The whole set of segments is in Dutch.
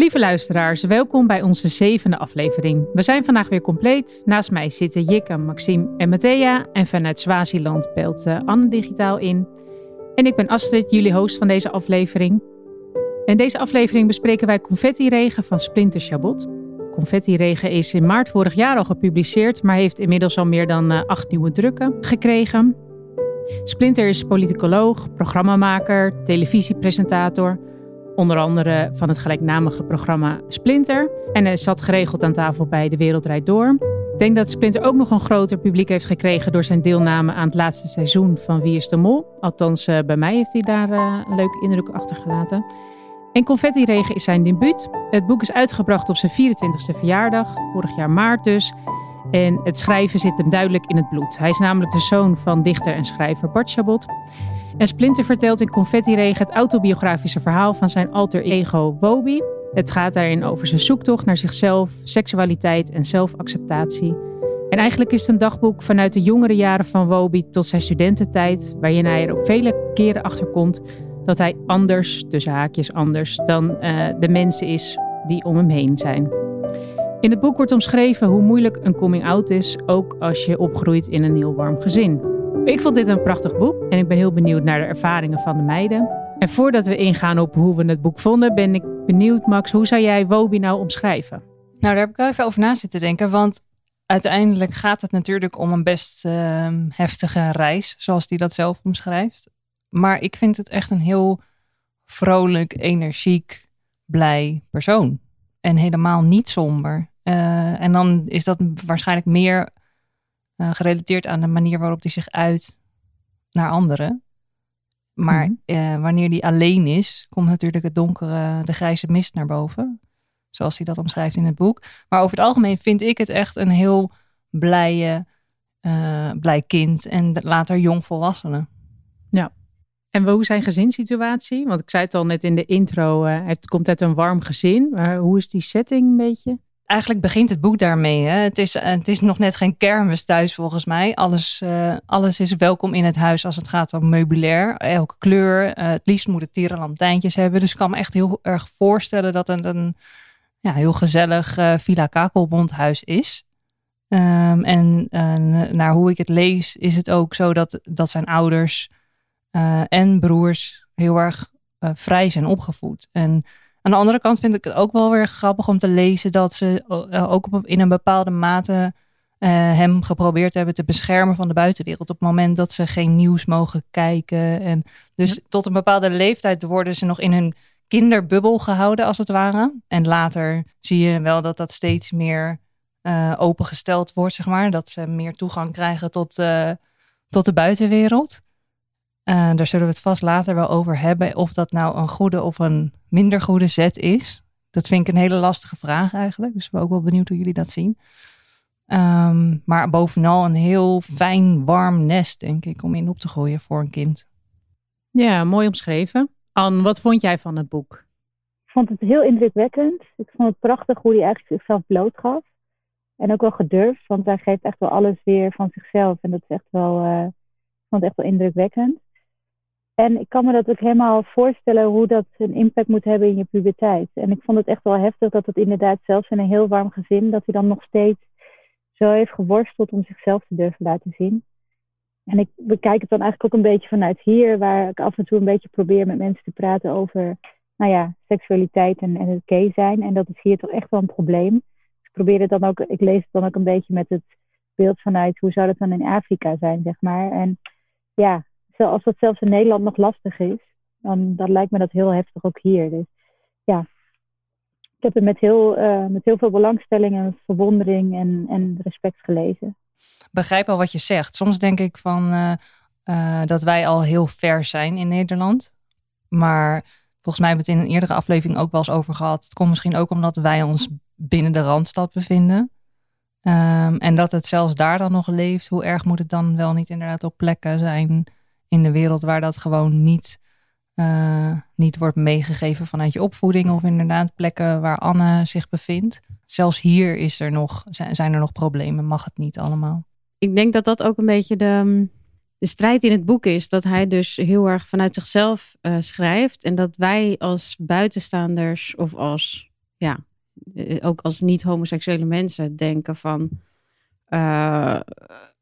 Lieve luisteraars, welkom bij onze zevende aflevering. We zijn vandaag weer compleet. Naast mij zitten Jikke, Maxime en Matthea. En vanuit Swaziland belt uh, Anne digitaal in. En ik ben Astrid, jullie host van deze aflevering. In deze aflevering bespreken wij Confetti-regen van Splinter Chabot. Confetti-regen is in maart vorig jaar al gepubliceerd, maar heeft inmiddels al meer dan uh, acht nieuwe drukken gekregen. Splinter is politicoloog, programmamaker, televisiepresentator Onder andere van het gelijknamige programma Splinter. En hij zat geregeld aan tafel bij De Wereld Rijd Door. Ik denk dat Splinter ook nog een groter publiek heeft gekregen door zijn deelname aan het laatste seizoen van Wie is de Mol. Althans, uh, bij mij heeft hij daar uh, een leuke indruk achtergelaten. En Confetti Regen is zijn debuut. Het boek is uitgebracht op zijn 24e verjaardag, vorig jaar maart dus. En het schrijven zit hem duidelijk in het bloed. Hij is namelijk de zoon van dichter en schrijver Bart Chabot. En Splinter vertelt in Confetti Regen het autobiografische verhaal van zijn alter ego Wobi. Het gaat daarin over zijn zoektocht naar zichzelf, seksualiteit en zelfacceptatie. En eigenlijk is het een dagboek vanuit de jongere jaren van Wobi tot zijn studententijd, waarin hij er op vele keren achter komt dat hij anders, tussen haakjes anders, dan uh, de mensen is die om hem heen zijn. In het boek wordt omschreven hoe moeilijk een coming-out is, ook als je opgroeit in een heel warm gezin. Ik vond dit een prachtig boek en ik ben heel benieuwd naar de ervaringen van de meiden. En voordat we ingaan op hoe we het boek vonden, ben ik benieuwd, Max, hoe zou jij Wobi nou omschrijven? Nou, daar heb ik wel even over na zitten denken, want uiteindelijk gaat het natuurlijk om een best uh, heftige reis, zoals hij dat zelf omschrijft. Maar ik vind het echt een heel vrolijk, energiek, blij persoon. En helemaal niet somber. Uh, en dan is dat waarschijnlijk meer uh, gerelateerd aan de manier waarop hij zich uit naar anderen. Maar mm wanneer hij alleen is, komt natuurlijk het donkere, de grijze mist naar boven. Zoals hij dat omschrijft in het boek. Maar over het algemeen vind ik het echt een heel blije, uh, blij kind en later jong volwassene. Ja. En hoe zijn gezinssituatie? Want ik zei het al net in de intro, het komt uit een warm gezin. Maar hoe is die setting een beetje? Eigenlijk begint het boek daarmee. Hè? Het, is, het is nog net geen kermis thuis volgens mij. Alles, uh, alles is welkom in het huis als het gaat om meubilair. Elke kleur. Uh, het liefst moet het tierenlantijntjes hebben. Dus ik kan me echt heel erg voorstellen dat het een ja, heel gezellig uh, Villa Kakelbondhuis is. Um, en naar hoe ik het lees is het ook zo dat, dat zijn ouders en broers heel erg vrij zijn opgevoed. En aan de andere kant vind ik het ook wel weer grappig om te lezen dat ze eh, ook op, in een bepaalde mate uh, hem geprobeerd hebben te beschermen van de buitenwereld. Op het moment dat ze geen nieuws mogen kijken. En dus tot een bepaalde leeftijd worden ze nog in hun kinderbubbel gehouden, als het ware. En later zie je wel dat dat steeds meer uh, opengesteld wordt, zeg maar. Dat ze meer toegang krijgen tot, uh, tot de buitenwereld. Uh, daar zullen we het vast later wel over hebben. Of dat nou een goede of een minder goede zet is. Dat vind ik een hele lastige vraag eigenlijk. Dus ik ben ook wel benieuwd hoe jullie dat zien. Um, maar bovenal een heel fijn, warm nest, denk ik, om in op te gooien voor een kind. Ja, mooi omschreven. Anne, wat vond jij van het boek? Ik vond het heel indrukwekkend. Ik vond het prachtig hoe hij eigenlijk zichzelf blootgaf. En ook wel gedurfd, want hij geeft echt wel alles weer van zichzelf. En dat is echt wel, uh, ik vond het echt wel indrukwekkend. En ik kan me dat ook helemaal voorstellen hoe dat een impact moet hebben in je puberteit. En ik vond het echt wel heftig dat het inderdaad zelfs in een heel warm gezin, dat hij dan nog steeds zo heeft geworsteld om zichzelf te durven laten zien. En ik bekijk het dan eigenlijk ook een beetje vanuit hier, waar ik af en toe een beetje probeer met mensen te praten over, nou ja, seksualiteit en, en het gay zijn. En dat is hier toch echt wel een probleem. Dus ik probeer het dan ook, ik lees het dan ook een beetje met het beeld vanuit hoe zou dat dan in Afrika zijn, zeg maar. En ja, als dat zelfs in Nederland nog lastig is, dan, dan lijkt me dat heel heftig ook hier. Dus ja, ik heb het met heel, uh, met heel veel belangstelling en verwondering en, en respect gelezen. Begrijp al wat je zegt. Soms denk ik van uh, uh, dat wij al heel ver zijn in Nederland. Maar volgens mij hebben we het in een eerdere aflevering ook wel eens over gehad. Het komt misschien ook omdat wij ons binnen de randstad bevinden. Um, en dat het zelfs daar dan nog leeft. Hoe erg moet het dan wel niet inderdaad op plekken zijn in de wereld waar dat gewoon niet, uh, niet wordt meegegeven vanuit je opvoeding of inderdaad plekken waar Anne zich bevindt. Zelfs hier is er nog, zijn er nog problemen, mag het niet allemaal. Ik denk dat dat ook een beetje de, de strijd in het boek is. Dat hij dus heel erg vanuit zichzelf uh, schrijft. En dat wij als buitenstaanders of als ja, eh, ook als niet-homoseksuele mensen denken van,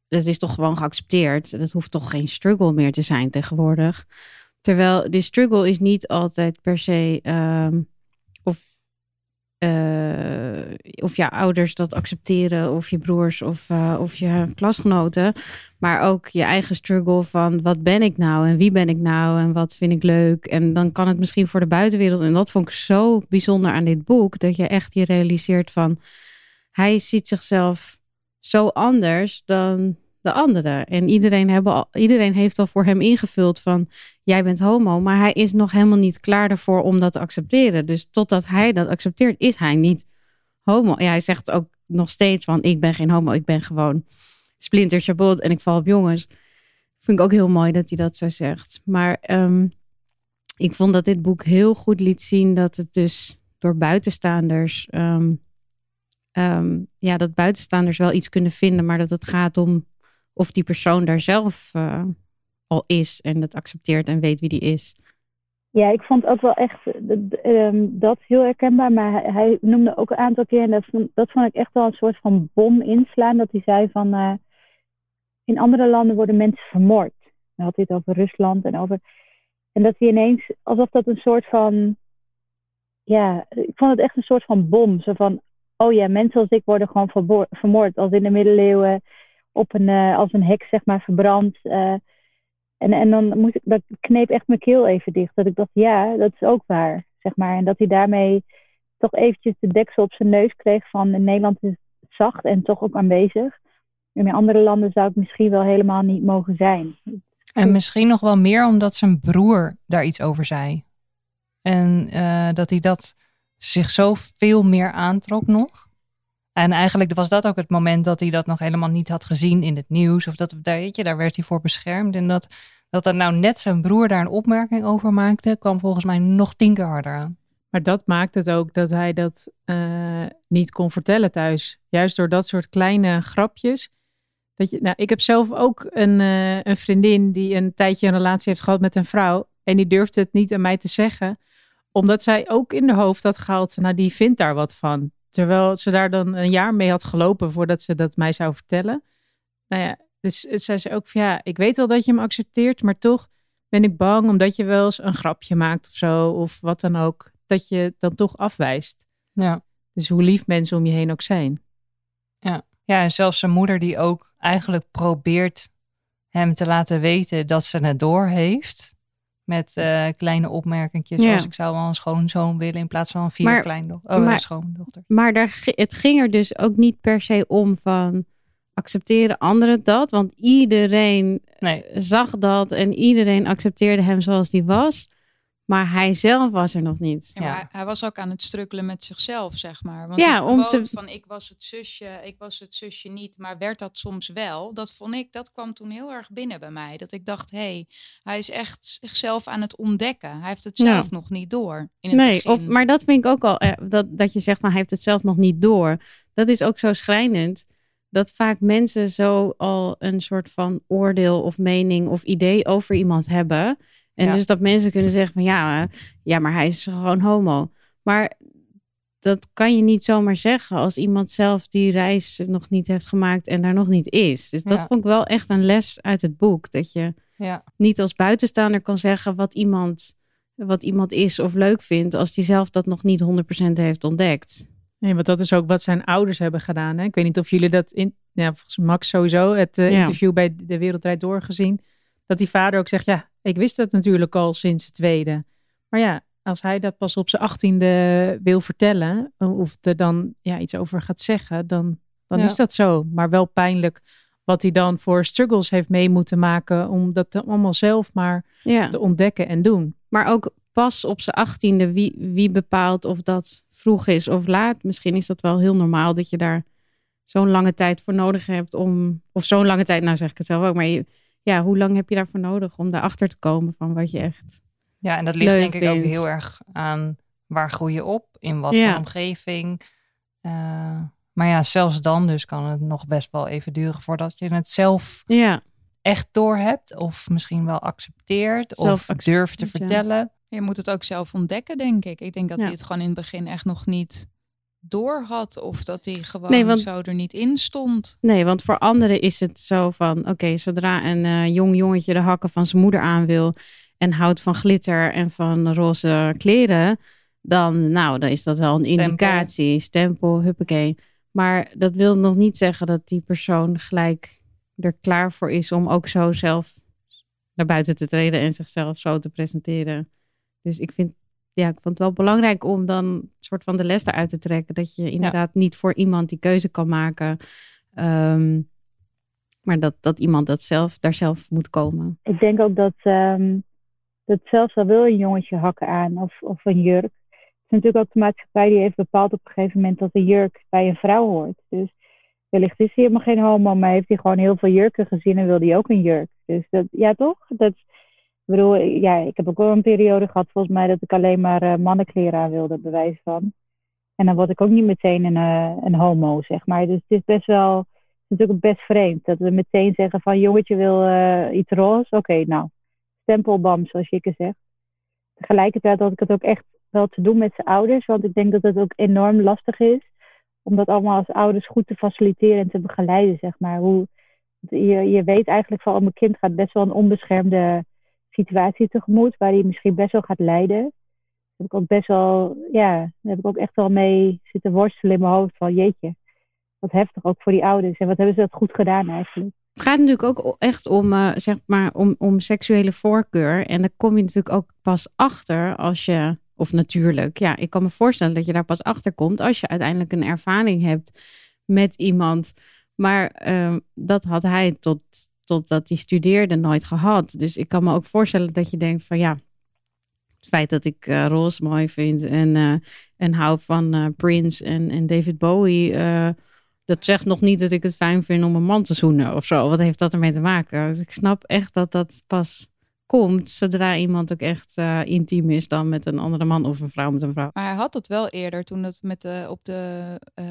dat is toch gewoon geaccepteerd. Dat hoeft toch geen struggle meer te zijn tegenwoordig. Terwijl die struggle is niet altijd per se um, of uh, of je ouders dat accepteren, of je broers of, uh, of je klasgenoten. Maar ook je eigen struggle van wat ben ik nou en wie ben ik nou en wat vind ik leuk. En dan kan het misschien voor de buitenwereld. En dat vond ik zo bijzonder aan dit boek, dat je echt je realiseert van hij ziet zichzelf zo anders dan de anderen. En iedereen, hebben al, iedereen heeft al voor hem ingevuld van jij bent homo, maar hij is nog helemaal niet klaar ervoor om dat te accepteren. Dus totdat hij dat accepteert, is hij niet homo. Ja, hij zegt ook nog steeds van ik ben geen homo, ik ben gewoon splinter chabot en ik val op jongens. Vind ik ook heel mooi dat hij dat zo zegt. Maar um, ik vond dat dit boek heel goed liet zien dat het dus door buitenstaanders, um, um, ja, dat buitenstaanders wel iets kunnen vinden, maar dat het gaat om of die persoon daar zelf uh, al is en dat accepteert en weet wie die is. Ja, ik vond ook wel echt um, dat heel herkenbaar. Maar hij, noemde ook een aantal keer, en dat vond, ik echt wel een soort van bom inslaan. Dat hij zei van, uh, in andere landen worden mensen vermoord. Hij had dit over Rusland en over... En dat hij ineens, alsof dat een soort van... Ja, ik vond het echt een soort van bom. Zo van, oh ja, mensen als ik worden gewoon vermoord. Als in de middeleeuwen op een, uh, als een hek zeg maar verbrand. Uh, en, en dan moest ik, dat kneep echt mijn keel even dicht. Dat ik dacht, ja, dat is ook waar, zeg maar. En dat hij daarmee toch eventjes de deksel op zijn neus kreeg van Nederland is zacht en toch ook aanwezig. In andere landen zou het misschien wel helemaal niet mogen zijn. En misschien nog wel meer omdat zijn broer daar iets over zei. En uh, dat hij dat zich zo veel meer aantrok nog. En eigenlijk was dat ook het moment dat hij dat nog helemaal niet had gezien in het nieuws. Of dat, weet je, daar werd hij voor beschermd. En dat, dat er nou net zijn broer daar een opmerking over maakte, kwam volgens mij nog tien keer harder aan. Maar dat maakt het ook dat hij dat uh, niet kon vertellen thuis. Juist door dat soort kleine grapjes. Dat je, nou, ik heb zelf ook een, uh, een vriendin die een tijdje een relatie heeft gehad met een vrouw. En die durfde het niet aan mij te zeggen. Omdat zij ook in de hoofd had gehaald, nou die vindt daar wat van. Terwijl ze daar dan een jaar mee had gelopen voordat ze dat mij zou vertellen. Nou ja, dus zei ze ook van ja, ik weet wel dat je me accepteert, maar toch ben ik bang omdat je wel eens een grapje maakt of zo, of wat dan ook, dat je dan toch afwijst. Ja. Dus hoe lief mensen om je heen ook zijn. Ja, ja en zelfs zijn moeder die ook eigenlijk probeert hem te laten weten dat ze het door heeft. Met uh, kleine opmerkingjes. Ja. Zoals ik zou wel een schoonzoon willen in plaats van vier maar, kleindochters. Oh, maar, schoondochter. Maar daar, het ging er dus ook niet per se om van accepteren anderen dat. Want iedereen nee. zag dat en iedereen accepteerde hem zoals hij was. Maar hij zelf was er nog niet. Ja, ja. Hij was ook aan het strukkelen met zichzelf, zeg maar. Want ja, om te... van ik was het zusje, ik was het zusje niet, maar werd dat soms wel. Dat vond ik, dat kwam toen heel erg binnen bij mij. Dat ik dacht, hé, hey, hij is echt zichzelf aan het ontdekken. Hij heeft het zelf ja. nog niet door. In het nee, begin. of, maar dat vind ik ook al, eh, dat, dat je zegt van hij heeft het zelf nog niet door. Dat is ook zo schrijnend. Dat vaak mensen zo al een soort van oordeel of mening of idee over iemand hebben en ja. dus dat mensen kunnen zeggen van ja, uh, ja, maar hij is gewoon homo. Maar dat kan je niet zomaar zeggen als iemand zelf die reis nog niet heeft gemaakt en daar nog niet is. Dus dat Ja. vond ik wel echt een les uit het boek. Dat je Ja. niet als buitenstaander kan zeggen wat iemand, wat iemand is of leuk vindt, als die zelf dat nog niet 100% heeft ontdekt. Nee, want dat is ook wat zijn ouders hebben gedaan. Hè? Ik weet niet of jullie dat in, ja, volgens Max sowieso, het eh, Ja. interview bij De Wereld Door gezien. Dat die vader ook zegt, ja, ik wist dat natuurlijk al sinds het tweede. Maar ja, als hij dat pas op zijn achttiende wil vertellen, of er dan ja, iets over gaat zeggen, dan, dan Ja. is dat zo. Maar wel pijnlijk wat hij dan voor struggles heeft mee moeten maken om dat allemaal zelf maar Ja. te ontdekken en doen. Maar ook pas op zijn achttiende, wie, wie bepaalt of dat vroeg is of laat. Misschien is dat wel heel normaal dat je daar zo'n lange tijd voor nodig hebt om, of zo'n lange tijd, nou zeg ik het zelf ook, maar je, ja, hoe lang heb je daarvoor nodig om daarachter te komen van wat je echt. Ja, en dat ligt leuk denk ik ook heel erg aan waar groei je op, in wat Ja. voor omgeving. Eh, maar ja, zelfs dan dus kan het nog best wel even duren voordat je het zelf Ja, echt doorhebt. Of misschien wel accepteert Zelf of durft te ja. vertellen. Je moet het ook zelf ontdekken, denk ik. Ik denk dat hij het gewoon in het begin echt nog niet door had. Of dat hij gewoon nee, want, zo er niet in stond. Nee, want voor anderen is het zo van... Oké, zodra een uh, jong jongetje de hakken van zijn moeder aan wil... en houdt van glitter en van roze kleren... dan, nou, dan is dat wel een indicatie. Stempel, huppakee. Maar dat wil nog niet zeggen dat die persoon gelijk er klaar voor is... om ook zo zelf naar buiten te treden en zichzelf zo te presenteren. Dus ik vind ja, ik vond het wel belangrijk om dan een soort van de les eruit te trekken. Dat je inderdaad niet voor iemand die keuze kan maken. Ehm, maar dat, dat iemand dat zelf, daar zelf moet komen. Ik denk ook dat, um, dat zelfs al wil een jongetje hakken aan of, of een jurk. Het is natuurlijk ook de maatschappij die heeft bepaald op een gegeven moment dat een jurk bij een vrouw hoort. Dus wellicht is hij helemaal geen homo, maar heeft hij gewoon heel veel jurken gezien en wil hij ook een jurk. Dus dat, ja toch? Dat, ik bedoel, ja, ik heb ook wel een periode gehad volgens mij dat ik alleen maar uh, mannenkleren wilde, bewijs van. En dan word ik ook niet meteen een, uh, een homo, zeg maar. Dus het is best wel, het is natuurlijk best vreemd dat we meteen zeggen van jongetje wil uh, iets roze. Oké, nou, stempelbam, zoals Jikke zegt. Tegelijkertijd had ik het ook echt wel te doen met zijn ouders, want ik denk dat het ook enorm lastig is om dat allemaal als ouders goed te faciliteren en te begeleiden, zeg maar. Hoe, je, je weet eigenlijk van, oh, mijn kind gaat best wel een onbeschermde situatie tegemoet waar hij misschien best wel gaat lijden. Heb ik ook best wel, ja, daar heb ik ook echt wel mee zitten worstelen in mijn hoofd van jeetje, wat heftig ook voor die ouders en wat hebben ze dat goed gedaan eigenlijk. Het gaat natuurlijk ook echt om, uh, zeg maar, om, om seksuele voorkeur. En daar kom je natuurlijk ook pas achter als je, of natuurlijk, ja, ik kan me voorstellen dat je daar pas achter komt als je uiteindelijk een ervaring hebt met iemand. Maar uh, dat had hij tot, totdat hij studeerde nooit gehad. Dus ik kan me ook voorstellen dat je denkt van ja, het feit dat ik uh, Roos mooi vind en, uh, en hou van uh, Prince en, en David Bowie, dat zegt nog niet dat ik het fijn vind om een man te zoenen of zo. Wat heeft dat ermee te maken? Dus ik snap echt dat dat pas komt zodra iemand ook echt uh, intiem is dan met een andere man of een vrouw met een vrouw. Maar hij had het wel eerder toen het met de, op de uh,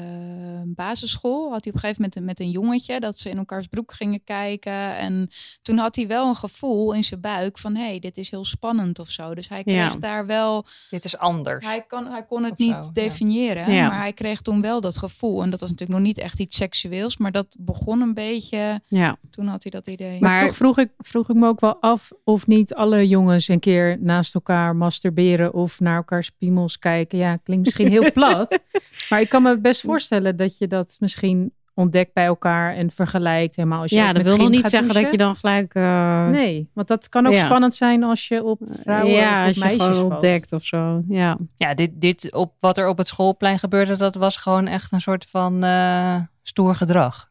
basisschool had hij op een gegeven moment met een jongetje dat ze in elkaars broek gingen kijken en toen had hij wel een gevoel in zijn buik van hé hey, dit is heel spannend of zo. Dus hij kreeg ja. daar wel dit is anders. Hij kan hij kon het niet zo, definiëren, ja. maar hij kreeg toen wel dat gevoel en dat was natuurlijk nog niet echt iets seksueels, maar dat begon een beetje. Ja. Toen had hij dat idee. Maar toch vroeg ik vroeg ik me ook wel af of niet alle jongens een keer naast elkaar masturberen of naar elkaars piemels kijken. Ja, klinkt misschien heel plat. maar ik kan me best voorstellen dat je dat misschien ontdekt bij elkaar en vergelijkt. Helemaal als je ja, dat wil nog niet zeggen dat je dan gelijk. Uh... Nee, want dat kan ook ja. spannend zijn als je op vrouwen ja, of als meisjes je gewoon ontdekt of zo. Ja, ja dit, dit op wat er op het schoolplein gebeurde, dat was gewoon echt een soort van uh, stoer gedrag.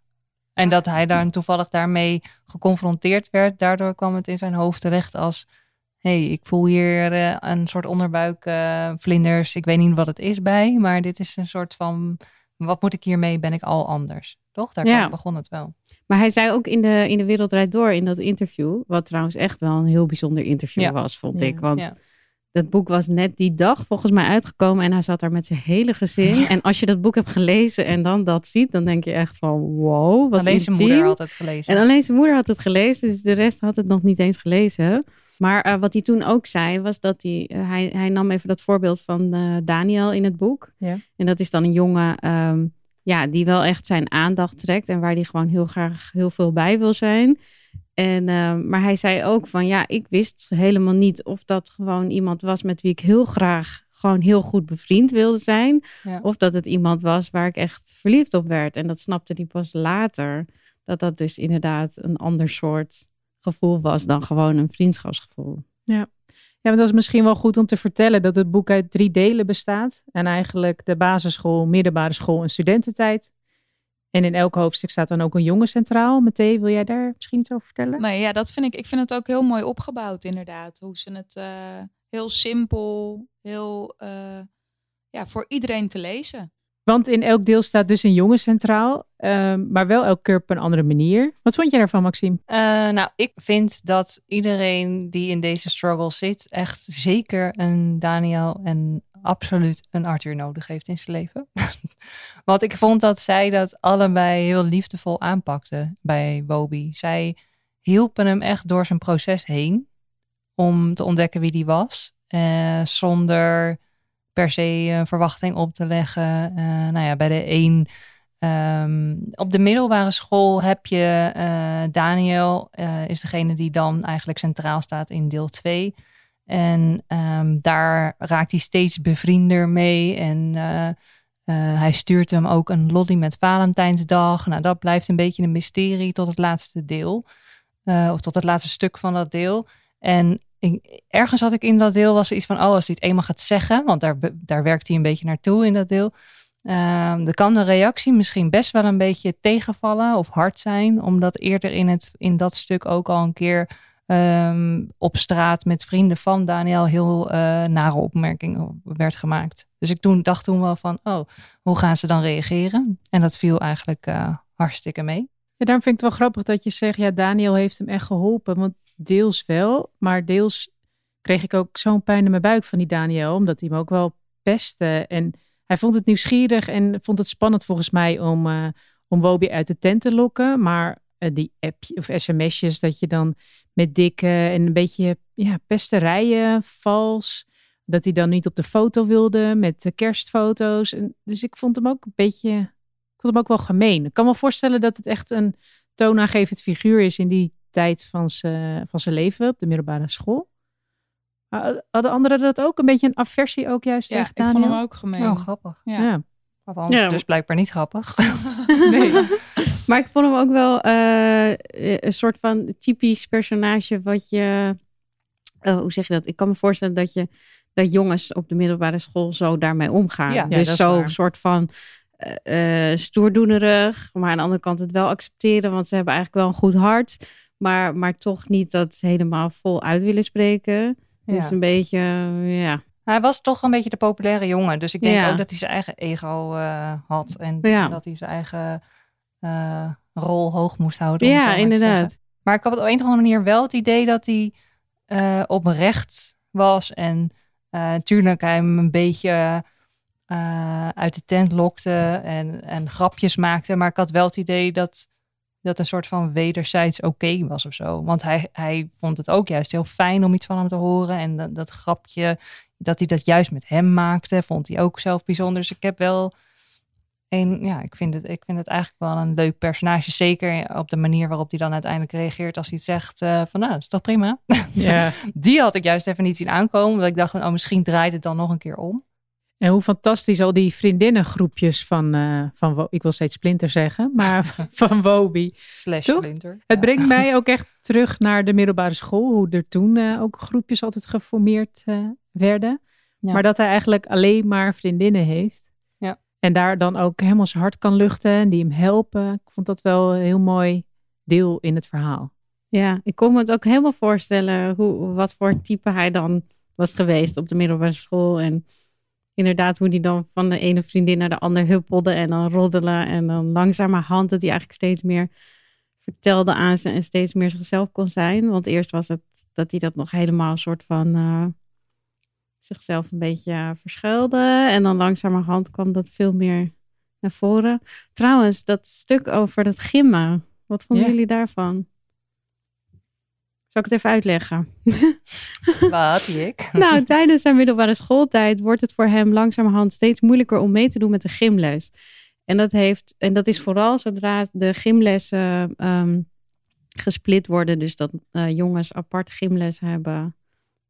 En dat hij daar toevallig daarmee geconfronteerd werd. Daardoor kwam het in zijn hoofd terecht als... hey, ik voel hier uh, een soort onderbuikvlinders. Uh, ik weet niet wat het is bij, maar dit is een soort van... Wat moet ik hiermee? Ben ik al anders? Toch? Daar ja. begon het wel. Maar hij zei ook in de, in de Wereldrijd Door in dat interview... wat trouwens echt wel een heel bijzonder interview ja. was, vond ja. ik. Want dat boek was net die dag volgens mij uitgekomen en hij zat daar met zijn hele gezin. En als je dat boek hebt gelezen en dan dat ziet, dan denk je echt van wow, wat Alleen zijn moeder had het gelezen. En alleen zijn moeder had het gelezen, dus de rest had het nog niet eens gelezen. Maar uh, wat hij toen ook zei, was dat hij, uh, hij, hij nam even dat voorbeeld van uh, Daniel in het boek. Ja. En dat is dan een jongen um, ja, die wel echt zijn aandacht trekt en waar hij gewoon heel graag heel veel bij wil zijn. En, uh, maar hij zei ook van ja, ik wist helemaal niet of dat gewoon iemand was met wie ik heel graag gewoon heel goed bevriend wilde zijn. Ja. Of dat het iemand was waar ik echt verliefd op werd. En dat snapte hij pas later. Dat dat dus inderdaad een ander soort gevoel was dan gewoon een vriendschapsgevoel. Ja. Ja, want dat is misschien wel goed om te vertellen dat het boek uit drie delen bestaat. En eigenlijk de basisschool, middelbare school en studententijd. En in elk hoofdstuk staat dan ook een jongen centraal. Meteen, wil jij daar misschien iets over vertellen? Nee, ja, dat vind ik. Ik vind het ook heel mooi opgebouwd, inderdaad. Hoe ze het uh, heel simpel, heel uh, ja, voor iedereen te lezen. Want in elk deel staat dus een jongen centraal, uh, maar wel elke keer op een andere manier. Wat vond je daarvan, Maxime? Uh, nou, ik vind dat iedereen die in deze struggle zit, echt zeker een Daniel en absoluut een Arthur nodig heeft in zijn leven. Want ik vond dat zij dat allebei heel liefdevol aanpakten bij Bobby. Zij hielpen hem echt door zijn proces heen om te ontdekken wie die was. zonder per se verwachting op te leggen. nou ja, bij de een Ehm, op de middelbare school heb je uh, Daniel, uh, is degene die dan eigenlijk centraal staat in deel 2. En um, daar raakt hij steeds bevriender mee. En uh, hij stuurt hem ook een lolly met Valentijnsdag. Nou, dat blijft een beetje een mysterie tot het laatste deel. of tot het laatste stuk van dat deel. En ergens had ik in dat deel was er iets van, oh, als hij het eenmaal gaat zeggen, want daar, daar werkt hij een beetje naartoe in dat deel Um, dan kan de reactie misschien best wel een beetje tegenvallen of hard zijn, omdat eerder in, het, in dat stuk ook al een keer ehm, op straat met vrienden van Daniel heel uh, nare opmerkingen werd gemaakt. Dus ik toen, dacht toen wel van, oh, hoe gaan ze dan reageren? En dat viel eigenlijk uh, hartstikke mee. Ja, daarom vind ik het wel grappig dat je zegt, ja, Daniel heeft hem echt geholpen. Want deels wel, maar deels kreeg ik ook zo'n pijn in mijn buik van die Daniel, omdat hij hem ook wel pestte. En hij vond het nieuwsgierig en vond het spannend volgens mij om, uh, om Wobi uit de tent te lokken. Maar die app of sms'jes dat je dan met dikke en een beetje ja, pesterijen, vals. Dat hij dan niet op de foto wilde met de kerstfoto's. En, dus ik vond hem ook een beetje, ik vond hem ook wel gemeen. Ik kan me voorstellen dat het echt een toonaangevend figuur is in die tijd van zijn van zijn leven op de middelbare school. Hadden anderen dat ook? Een beetje een aversie ook juist ja, tegen Daniel? ik vond hem ook gemeen. Oh, grappig. Ja. ja. ja. dus blijkbaar niet grappig. nee. Maar ik vond hem ook wel uh, een soort van typisch personage wat je... Uh, hoe zeg je dat? Ik kan me voorstellen dat je dat jongens op de middelbare school zo daarmee omgaan. Ja, dus zo een soort van uh, stoerdoenerig, maar aan de andere kant het wel accepteren, want ze hebben eigenlijk wel een goed hart, maar, maar toch niet dat helemaal vol uit willen spreken. Dus een beetje, ja. Hij was toch een beetje de populaire jongen. Dus ik denk ook dat hij zijn eigen ego uh, had. En dat hij zijn eigen uh, rol hoog moest houden. Ja, inderdaad. Maar ik had op een of andere manier wel het idee dat hij uh, oprecht was. En natuurlijk hij hem een beetje uit de tent lokte en, en grapjes maakte. Maar ik had wel het idee dat dat een soort van wederzijds oké was of zo. Want hij, hij vond het ook juist heel fijn om iets van hem te horen. En dat, dat grapje, dat hij dat juist met hem maakte, vond hij ook zelf bijzonder. Dus ik heb wel een, ja, ik vind, het, ik vind het eigenlijk wel een leuk personage. Zeker op de manier waarop hij dan uiteindelijk reageert als hij het zegt uh, van nou, dat is toch prima. Ja. Die had ik juist even niet zien aankomen. Omdat ik dacht van, oh, misschien draait het dan nog een keer om. En hoe fantastisch al die vriendinnengroepjes van, uh, van ik wil steeds Splinter zeggen, maar van Wobi. Slash Splinter. Het brengt mij ook echt terug naar de middelbare school, hoe er toen uh, ook groepjes altijd geformeerd uh, werden. Ja. Maar dat hij eigenlijk alleen maar vriendinnen heeft. En daar dan ook helemaal zijn hart kan luchten en die hem helpen. Ik vond dat wel een heel mooi deel in het verhaal. Ja, ik kon me het ook helemaal voorstellen hoe, wat voor type hij dan was geweest op de middelbare school. En inderdaad hoe die dan van de ene vriendin naar de andere huppelde en dan roddelen. En dan langzamerhand dat hij eigenlijk steeds meer vertelde aan ze en steeds meer zichzelf kon zijn. Want eerst was het dat hij dat nog helemaal een soort van uh, zichzelf een beetje verschuilde. En dan langzamerhand kwam dat veel meer naar voren. Trouwens, dat stuk over dat gimmen. Wat vonden jullie daarvan? Zal ik het even uitleggen? Wat, ik? nou, tijdens zijn middelbare schooltijd wordt het voor hem langzamerhand steeds moeilijker om mee te doen met de gymles. En dat, heeft, en dat is vooral zodra de gymlessen um, gesplit worden. Dus dat uh, jongens apart gymles hebben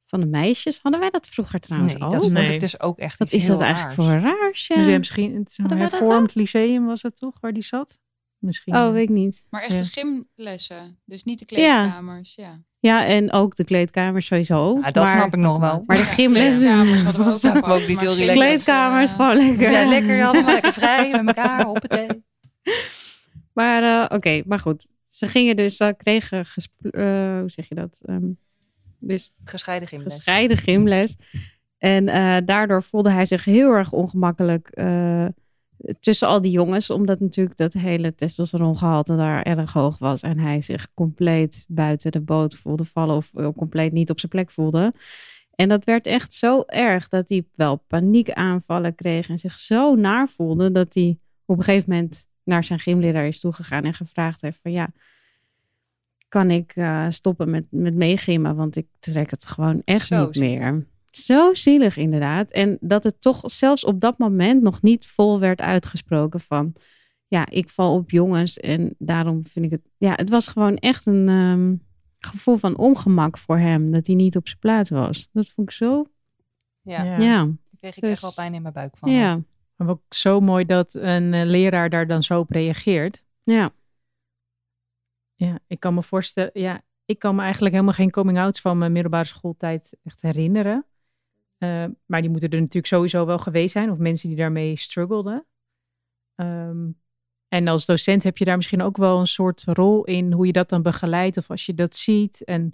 van de meisjes. Hadden wij dat vroeger trouwens nee, Dat vond ik dus ook echt Wat is dat eigenlijk voor raars? Ja. Dus misschien een hervormd lyceum was het toch, waar die zat? Misschien. Oh, weet ik niet. Maar echt de gymlessen, dus niet de kleedkamers, ja. Ja, en ook de kleedkamers sowieso. Ja, dat snap ik nog wel. Maar de gymlessen... Ja, dat ook, ook niet heel relaxed. Kleedkamers, gewoon lekker. Ja, lekker. Allemaal lekker vrij met elkaar, hoppatee. Maar uh, oké, maar goed. Ze gingen dus, uh, kregen, uh, hoe zeg je dat? Um, dus gescheiden gymles. Gescheiden gymles. En daardoor voelde hij zich heel erg ongemakkelijk tussen al die jongens, omdat natuurlijk dat hele testosterongehalte daar erg hoog was en hij zich compleet buiten de boot voelde vallen of compleet niet op zijn plek voelde. En dat werd echt zo erg dat hij wel paniekaanvallen kreeg en zich zo naar voelde dat hij op een gegeven moment naar zijn gymleraar is toegegaan en gevraagd heeft van ja, kan ik uh, stoppen met, met meegimmen, want ik trek het gewoon echt niet meer. Zo zielig inderdaad. En dat het toch zelfs op dat moment nog niet vol werd uitgesproken van... Ja, ik val op jongens en daarom vind ik het... Ja, het was gewoon echt een ehm, gevoel van ongemak voor hem. Dat hij niet op zijn plaats was. Dat vond ik zo... Ja, ja. ja. daar kreeg ik echt wel pijn in mijn buik van. Ja. Maar ook zo mooi dat een eh, leraar daar dan zo op reageert. Ja. Ja, ik kan me voorstellen... Ja, ik kan me eigenlijk helemaal geen coming-outs van mijn middelbare schooltijd echt herinneren. Uh, maar die moeten er natuurlijk sowieso wel geweest zijn, of mensen die daarmee struggelden. Um, en als docent heb je daar misschien ook wel een soort rol in hoe je dat dan begeleidt, of als je dat ziet. En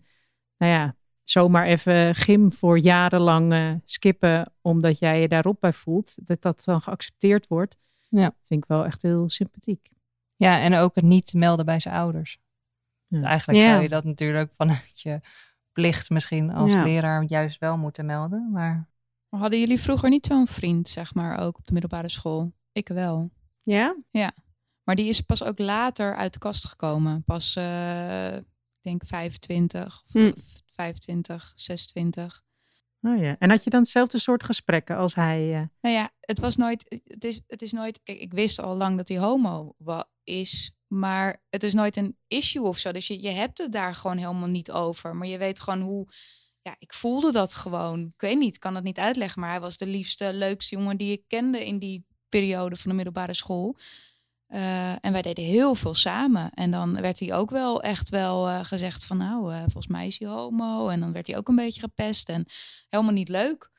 nou ja, zomaar even gym voor jarenlang uh, skippen, omdat jij je daarop bij voelt, dat dat dan geaccepteerd wordt. Ja. Vind ik wel echt heel sympathiek. Ja, en ook het niet melden bij zijn ouders. Ja. Eigenlijk zou je dat natuurlijk vanuit je plicht misschien als leraar juist wel moeten melden. Maar... maar hadden jullie vroeger niet zo'n vriend, zeg maar, ook op de middelbare school? Ik wel. Ja? Ja. Maar die is pas ook later uit de kast gekomen. Pas, uh, ik denk 25 of 25, 26. Oh ja. En had je dan hetzelfde soort gesprekken als hij? Uh... Nou ja, het was nooit. Het is, het is nooit. Ik wist al lang dat hij homo is. Maar het is nooit een issue of zo. Dus je, je hebt het daar gewoon helemaal niet over. Maar je weet gewoon hoe. Ja, ik voelde dat gewoon. Ik weet niet, ik kan het niet uitleggen. Maar hij was de liefste, leukste jongen die ik kende in die periode van de middelbare school. Uh, en wij deden heel veel samen. En dan werd hij ook wel echt wel uh, gezegd van nou, uh, volgens mij is hij homo. En dan werd hij ook een beetje gepest en helemaal niet leuk.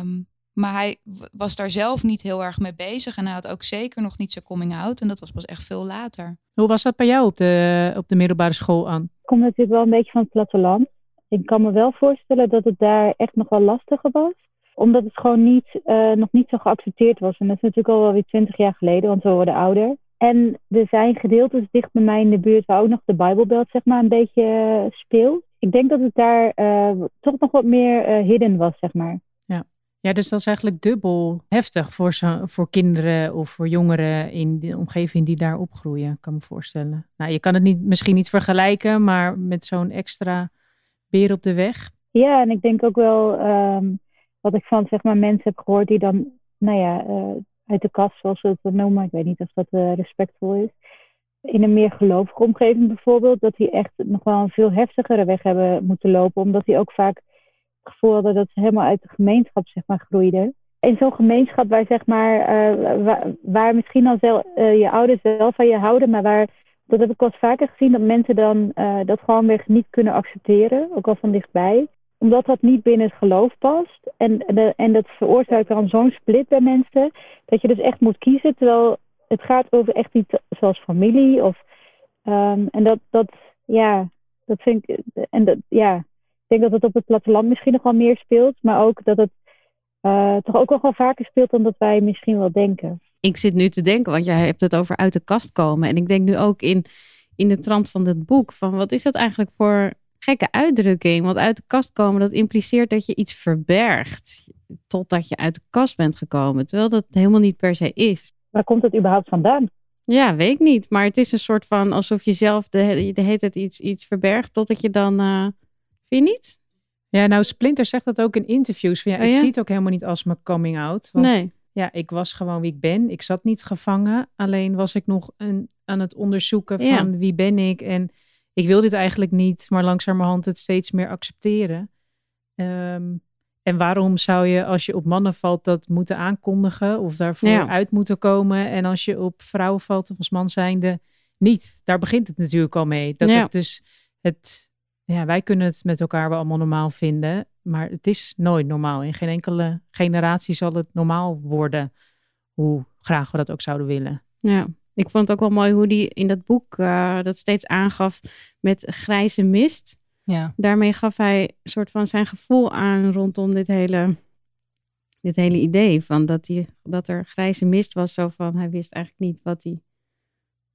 Um, maar hij was daar zelf niet heel erg mee bezig. En hij had ook zeker nog niet zijn coming out. En dat was pas echt veel later. Hoe was dat bij jou op de, op de middelbare school aan? Ik kom natuurlijk wel een beetje van het platteland. Ik kan me wel voorstellen dat het daar echt nog wel lastiger was. Omdat het gewoon niet, uh, nog niet zo geaccepteerd was. En dat is natuurlijk al wel weer twintig jaar geleden, want we worden ouder. En er zijn gedeeltes dicht bij mij in de buurt waar ook nog de Bijbelbelt zeg maar een beetje uh, speelt. Ik denk dat het daar uh, toch nog wat meer hidden was, zeg maar. Ja, dus dat is eigenlijk dubbel heftig voor, zo, voor kinderen of voor jongeren in de omgeving die daar opgroeien, kan me voorstellen. Nou, je kan het niet, misschien niet vergelijken, maar met zo'n extra beer op de weg. Ja, en ik denk ook wel um, wat ik van zeg maar, mensen heb gehoord die dan, nou ja, uh, uit de kast, zoals we het noemen, ik weet niet of dat uh, respectvol is, in een meer gelovige omgeving bijvoorbeeld, dat die echt nog wel een veel heftigere weg hebben moeten lopen, omdat die ook vaak gevoel hadden dat ze helemaal uit de gemeenschap zeg maar, groeiden. In zo'n gemeenschap waar, zeg maar, uh, waar, misschien al zelf, je ouders wel van je houden, maar waar, dat heb ik wel vaker gezien, dat mensen dan dat gewoon weer niet kunnen accepteren, ook al van dichtbij. Omdat dat niet binnen het geloof past. En, de, en dat veroorzaakt dan zo'n split bij mensen, dat je dus echt moet kiezen, terwijl het gaat over echt iets zoals familie. Of, um, en dat, dat, ja, dat vind ik, en dat, ja, denk dat het op het platteland misschien nog wel meer speelt, maar ook dat het uh, toch ook nog wel vaker speelt dan dat wij misschien wel denken. Ik zit nu te denken, want jij hebt het over uit de kast komen. En ik denk nu ook in, in de trant van dit boek, van wat is dat eigenlijk voor gekke uitdrukking? Want uit de kast komen, dat impliceert dat je iets verbergt totdat je uit de kast bent gekomen. Terwijl dat helemaal niet per se is. Waar komt het überhaupt vandaan? Ja, weet ik niet. Maar het is een soort van alsof je zelf de, de hele tijd iets, iets verbergt totdat je dan... Uh, Vind je niet? Ja, nou, Splinter zegt dat ook in interviews. Van, ja, oh, Ik zie het ook helemaal niet als mijn coming out. Want nee. ja, ik was gewoon wie ik ben. Ik zat niet gevangen. Alleen was ik nog een, aan het onderzoeken van wie ben ik. En ik wil dit eigenlijk niet, maar langzamerhand het steeds meer accepteren. Um, en waarom zou je, als je op mannen valt, dat moeten aankondigen of daarvoor uit moeten komen? En als je op vrouwen valt, of als man zijnde, niet. Daar begint het natuurlijk al mee. Dat ja. het dus het ja, wij kunnen het met elkaar wel allemaal normaal vinden, maar het is nooit normaal. In geen enkele generatie zal het normaal worden, hoe graag we dat ook zouden willen. Ja, ik vond het ook wel mooi hoe die in dat boek uh, dat steeds aangaf met grijze mist. Ja. Daarmee gaf hij een soort van zijn gevoel aan rondom dit hele, dit hele idee van dat, die, dat er grijze mist was. Zo van hij wist eigenlijk niet wat hij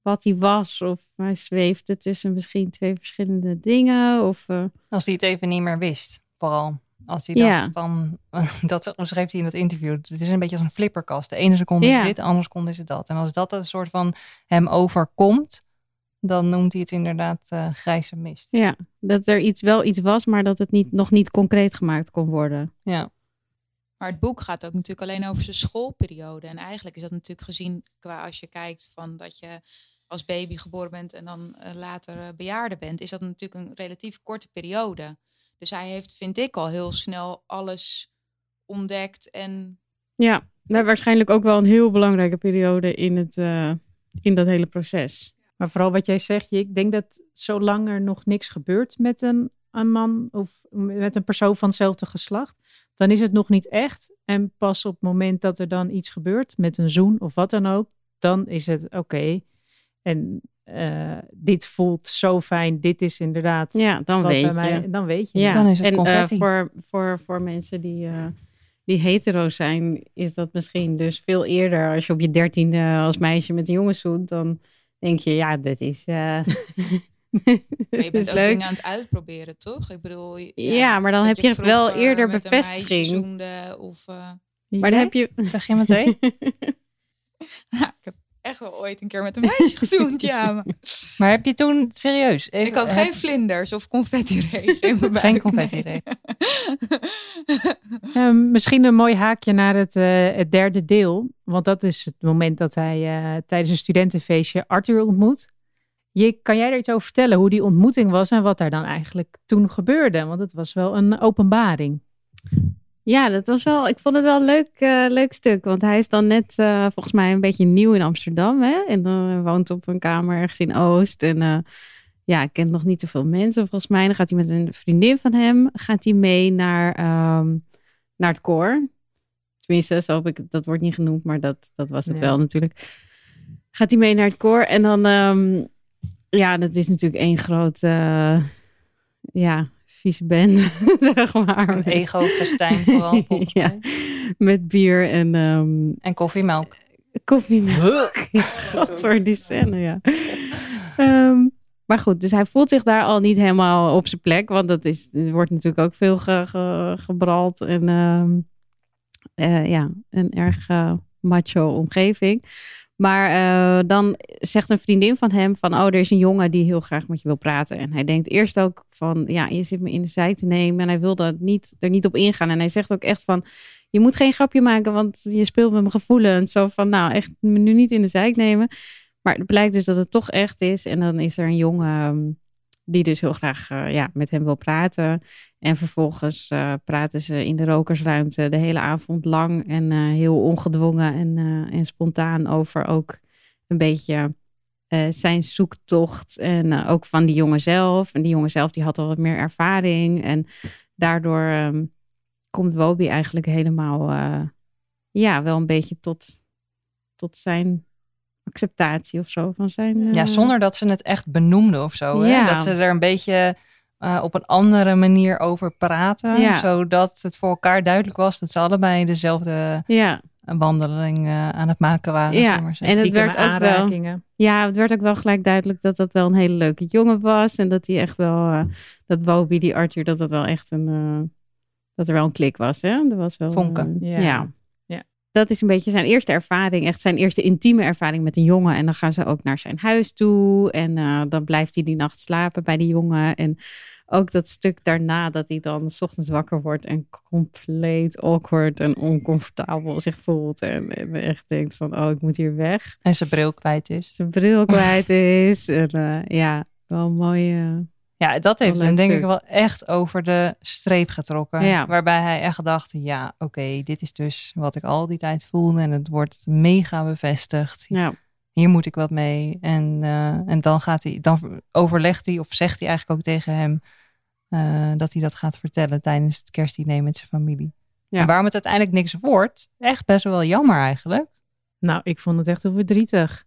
wat hij was. Of hij zweefde tussen misschien twee verschillende dingen. Of, uh... Als hij het even niet meer wist, vooral. Als hij dacht van, dat schreef hij in dat interview. Het is een beetje als een flipperkast. De ene seconde is dit, de andere seconde is het dat. En als dat een soort van hem overkomt, dan noemt hij het inderdaad uh, grijze mist. Ja, dat er iets, wel iets was, maar dat het niet, nog niet concreet gemaakt kon worden. Ja. Maar het boek gaat ook natuurlijk alleen over zijn schoolperiode. En eigenlijk is dat natuurlijk gezien qua als je kijkt van dat je als baby geboren bent en dan uh, later uh, bejaarde bent, is dat natuurlijk een relatief korte periode. Dus hij heeft, vind ik, al heel snel alles ontdekt en... Ja, waarschijnlijk ook wel een heel belangrijke periode in, het, uh, in dat hele proces. Maar vooral wat jij zegt, ik denk dat zolang er nog niks gebeurt met een, een man of met een persoon van hetzelfde geslacht, dan is het nog niet echt. En pas op het moment dat er dan iets gebeurt met een zoen of wat dan ook, dan is het oké. En uh, dit voelt zo fijn, dit is inderdaad. Ja, dan weet mij, je. Dan weet je. Ja, dan is het en uh, confetti. voor, voor, voor mensen die, uh, die hetero zijn, is dat misschien dus veel eerder. Als je op je dertiende als meisje met een jongen zoent, dan denk je, ja, dit is. je bent ook leuk. dingen aan het uitproberen, toch? Ik bedoel, ja, ja maar dan heb je, wel eerder bevestiging. Zoende, of, maar dan heb je. Zeg je meteen? ja, ik heb echt wel ooit een keer met een meisje gezoend, ja. Maar, maar heb je toen, serieus? Even, ik had heb... geen vlinders of confetti-regen in mijn buik. Geen confetti-regen. um, misschien een mooi haakje naar het, uh, het, derde deel. Want dat is het moment dat hij uh, tijdens een studentenfeestje Arthur ontmoet. Je, kan jij er iets over vertellen hoe die ontmoeting was en wat daar dan eigenlijk toen gebeurde? Want het was wel een openbaring. Ja, dat was wel. Ik vond het wel een leuk, uh, leuk stuk. Want hij is dan net uh, volgens mij een beetje nieuw in Amsterdam. Hè? En dan woont op een kamer ergens in Oost. En uh, ja, kent nog niet zoveel mensen volgens mij. Dan gaat hij met een vriendin van hem gaat hij mee naar, um, naar het koor. Tenminste, zo heb ik, dat wordt niet genoemd, maar dat, dat was het wel natuurlijk. Gaat hij mee naar het koor. En dan, um, ja, dat is natuurlijk één groot, ja, vieze band, zeg maar. Een ego-festijn vooral, ja, met bier en... Um, en koffiemelk. Koffiemelk. God, voor die scène, ja. Um, maar goed, dus hij voelt zich daar al niet helemaal op zijn plek. Want dat is, er wordt natuurlijk ook veel ge, ge, gebrald. En um, uh, ja, een erg uh, macho omgeving. Maar uh, dan zegt een vriendin van hem van, oh, er is een jongen die heel graag met je wil praten. En hij denkt eerst ook van, ja, je zit me in de zij te nemen. En hij wil niet, er niet op ingaan. En hij zegt ook echt van, je moet geen grapje maken, want je speelt met mijn gevoelens. Zo van, nou, echt me nu niet in de zijk nemen. Maar het blijkt dus dat het toch echt is. En dan is er een jongen die dus heel graag uh, ja, met hem wil praten. En vervolgens uh, praten ze in de rokersruimte de hele avond lang en uh, heel ongedwongen en, en spontaan over ook een beetje zijn zoektocht. En ook van die jongen zelf. En die jongen zelf die had al wat meer ervaring. En daardoor um, komt Wobi eigenlijk helemaal ja, wel een beetje tot, tot zijn acceptatie of zo van zijn. Uh... Ja, zonder dat ze het echt benoemden of zo. Hè? Ja. Dat ze er een beetje uh, op een andere manier over praten. Ja. Zodat het voor elkaar duidelijk was dat ze allebei dezelfde ja. wandeling uh, aan het maken waren. Ja, maar en het werd ook wel. Ja, het werd ook wel gelijk duidelijk dat dat wel een hele leuke jongen was. En dat hij echt wel. dat Bobby, die Arthur, dat dat wel echt een. dat er wel een klik was. Hè? Er was wel. Vonken. ja. Dat is een beetje zijn eerste ervaring, echt zijn eerste intieme ervaring met een jongen. En dan gaan ze ook naar zijn huis toe. En uh, dan blijft hij die nacht slapen bij die jongen. En ook dat stuk daarna dat hij dan s ochtends wakker wordt en compleet awkward en oncomfortabel zich voelt. En, en echt denkt van, oh, ik moet hier weg. En zijn bril kwijt is. Zijn bril kwijt is. en uh, ja, wel een mooie... Ja, dat heeft hem denk ik wel echt over de streep getrokken. Ja. Waarbij hij echt dacht, ja, oké, okay, dit is dus wat ik al die tijd voelde. En het wordt mega bevestigd. Ja. Hier moet ik wat mee. En, uh, en dan, gaat hij, dan overlegt hij of zegt hij eigenlijk ook tegen hem... Uh, dat hij dat gaat vertellen tijdens het kerstdiner met zijn familie. Ja. En waarom het uiteindelijk niks wordt, echt best wel jammer eigenlijk. Nou, ik vond het echt heel verdrietig.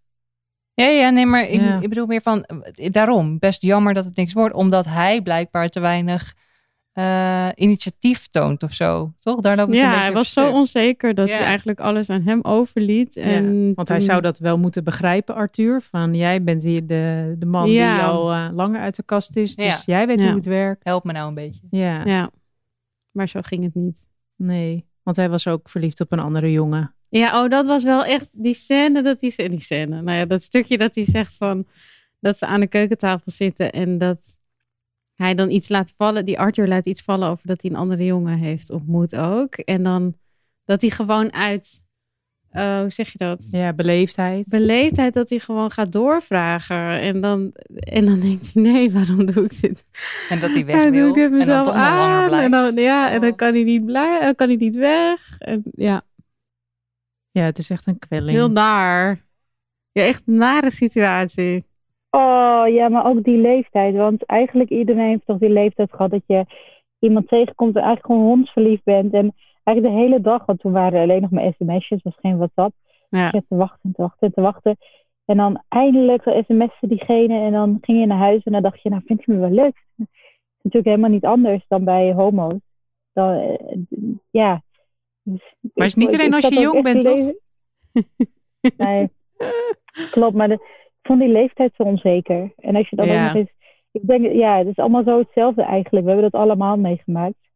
Ja, ja, nee, maar ik, ja. ik, bedoel meer van, daarom, best jammer dat het niks wordt, omdat hij blijkbaar te weinig uh, initiatief toont of zo, toch? Daar loopt ja, hij was zo onzeker dat ja. hij eigenlijk alles aan hem overliet. En ja, want toen... hij zou dat wel moeten begrijpen, Arthur, van jij bent hier de, de man die al uh, langer uit de kast is, dus jij weet hoe het werkt. Help me nou een beetje. Ja. ja, maar zo ging het niet. Nee, want hij was ook verliefd op een andere jongen. Ja, oh, dat was wel echt die scène dat hij die scène. Nou ja, dat stukje dat hij zegt van dat ze aan de keukentafel zitten en dat hij dan iets laat vallen. Die Arthur laat iets vallen over dat hij een andere jongen heeft ontmoet ook. En dan dat hij gewoon uit, uh, hoe zeg je dat? Ja, beleefdheid. Beleefdheid dat hij gewoon gaat doorvragen. En dan, en dan denkt hij, nee, waarom doe ik dit? En dat hij weg wil. Doe ik het mezelf en dan aan. En dan, ja, en dan kan hij niet blij, kan hij niet weg. En, ja. Ja, het is echt een kwelling. Heel naar. Ja, echt een nare situatie. Oh ja, maar ook die leeftijd. Want eigenlijk iedereen heeft toch die leeftijd gehad dat je iemand tegenkomt en eigenlijk gewoon hondsverliefd bent. En eigenlijk de hele dag, want toen waren er alleen nog maar sms'jes, was geen WhatsApp. Ja. Je te wachten en te wachten en te wachten. En dan eindelijk sms'en diegene en dan ging je naar huis en dan dacht je, nou vind je me wel leuk. Het is natuurlijk helemaal niet anders dan bij homo's. Dan, eh, ja. Dus maar is niet alleen als je jong bent, toch? nee, klopt. Maar de, vond die leeftijd zo onzeker. En als je dan ook nog eens... Ik denk, ja, het is allemaal zo hetzelfde eigenlijk. We hebben dat allemaal meegemaakt.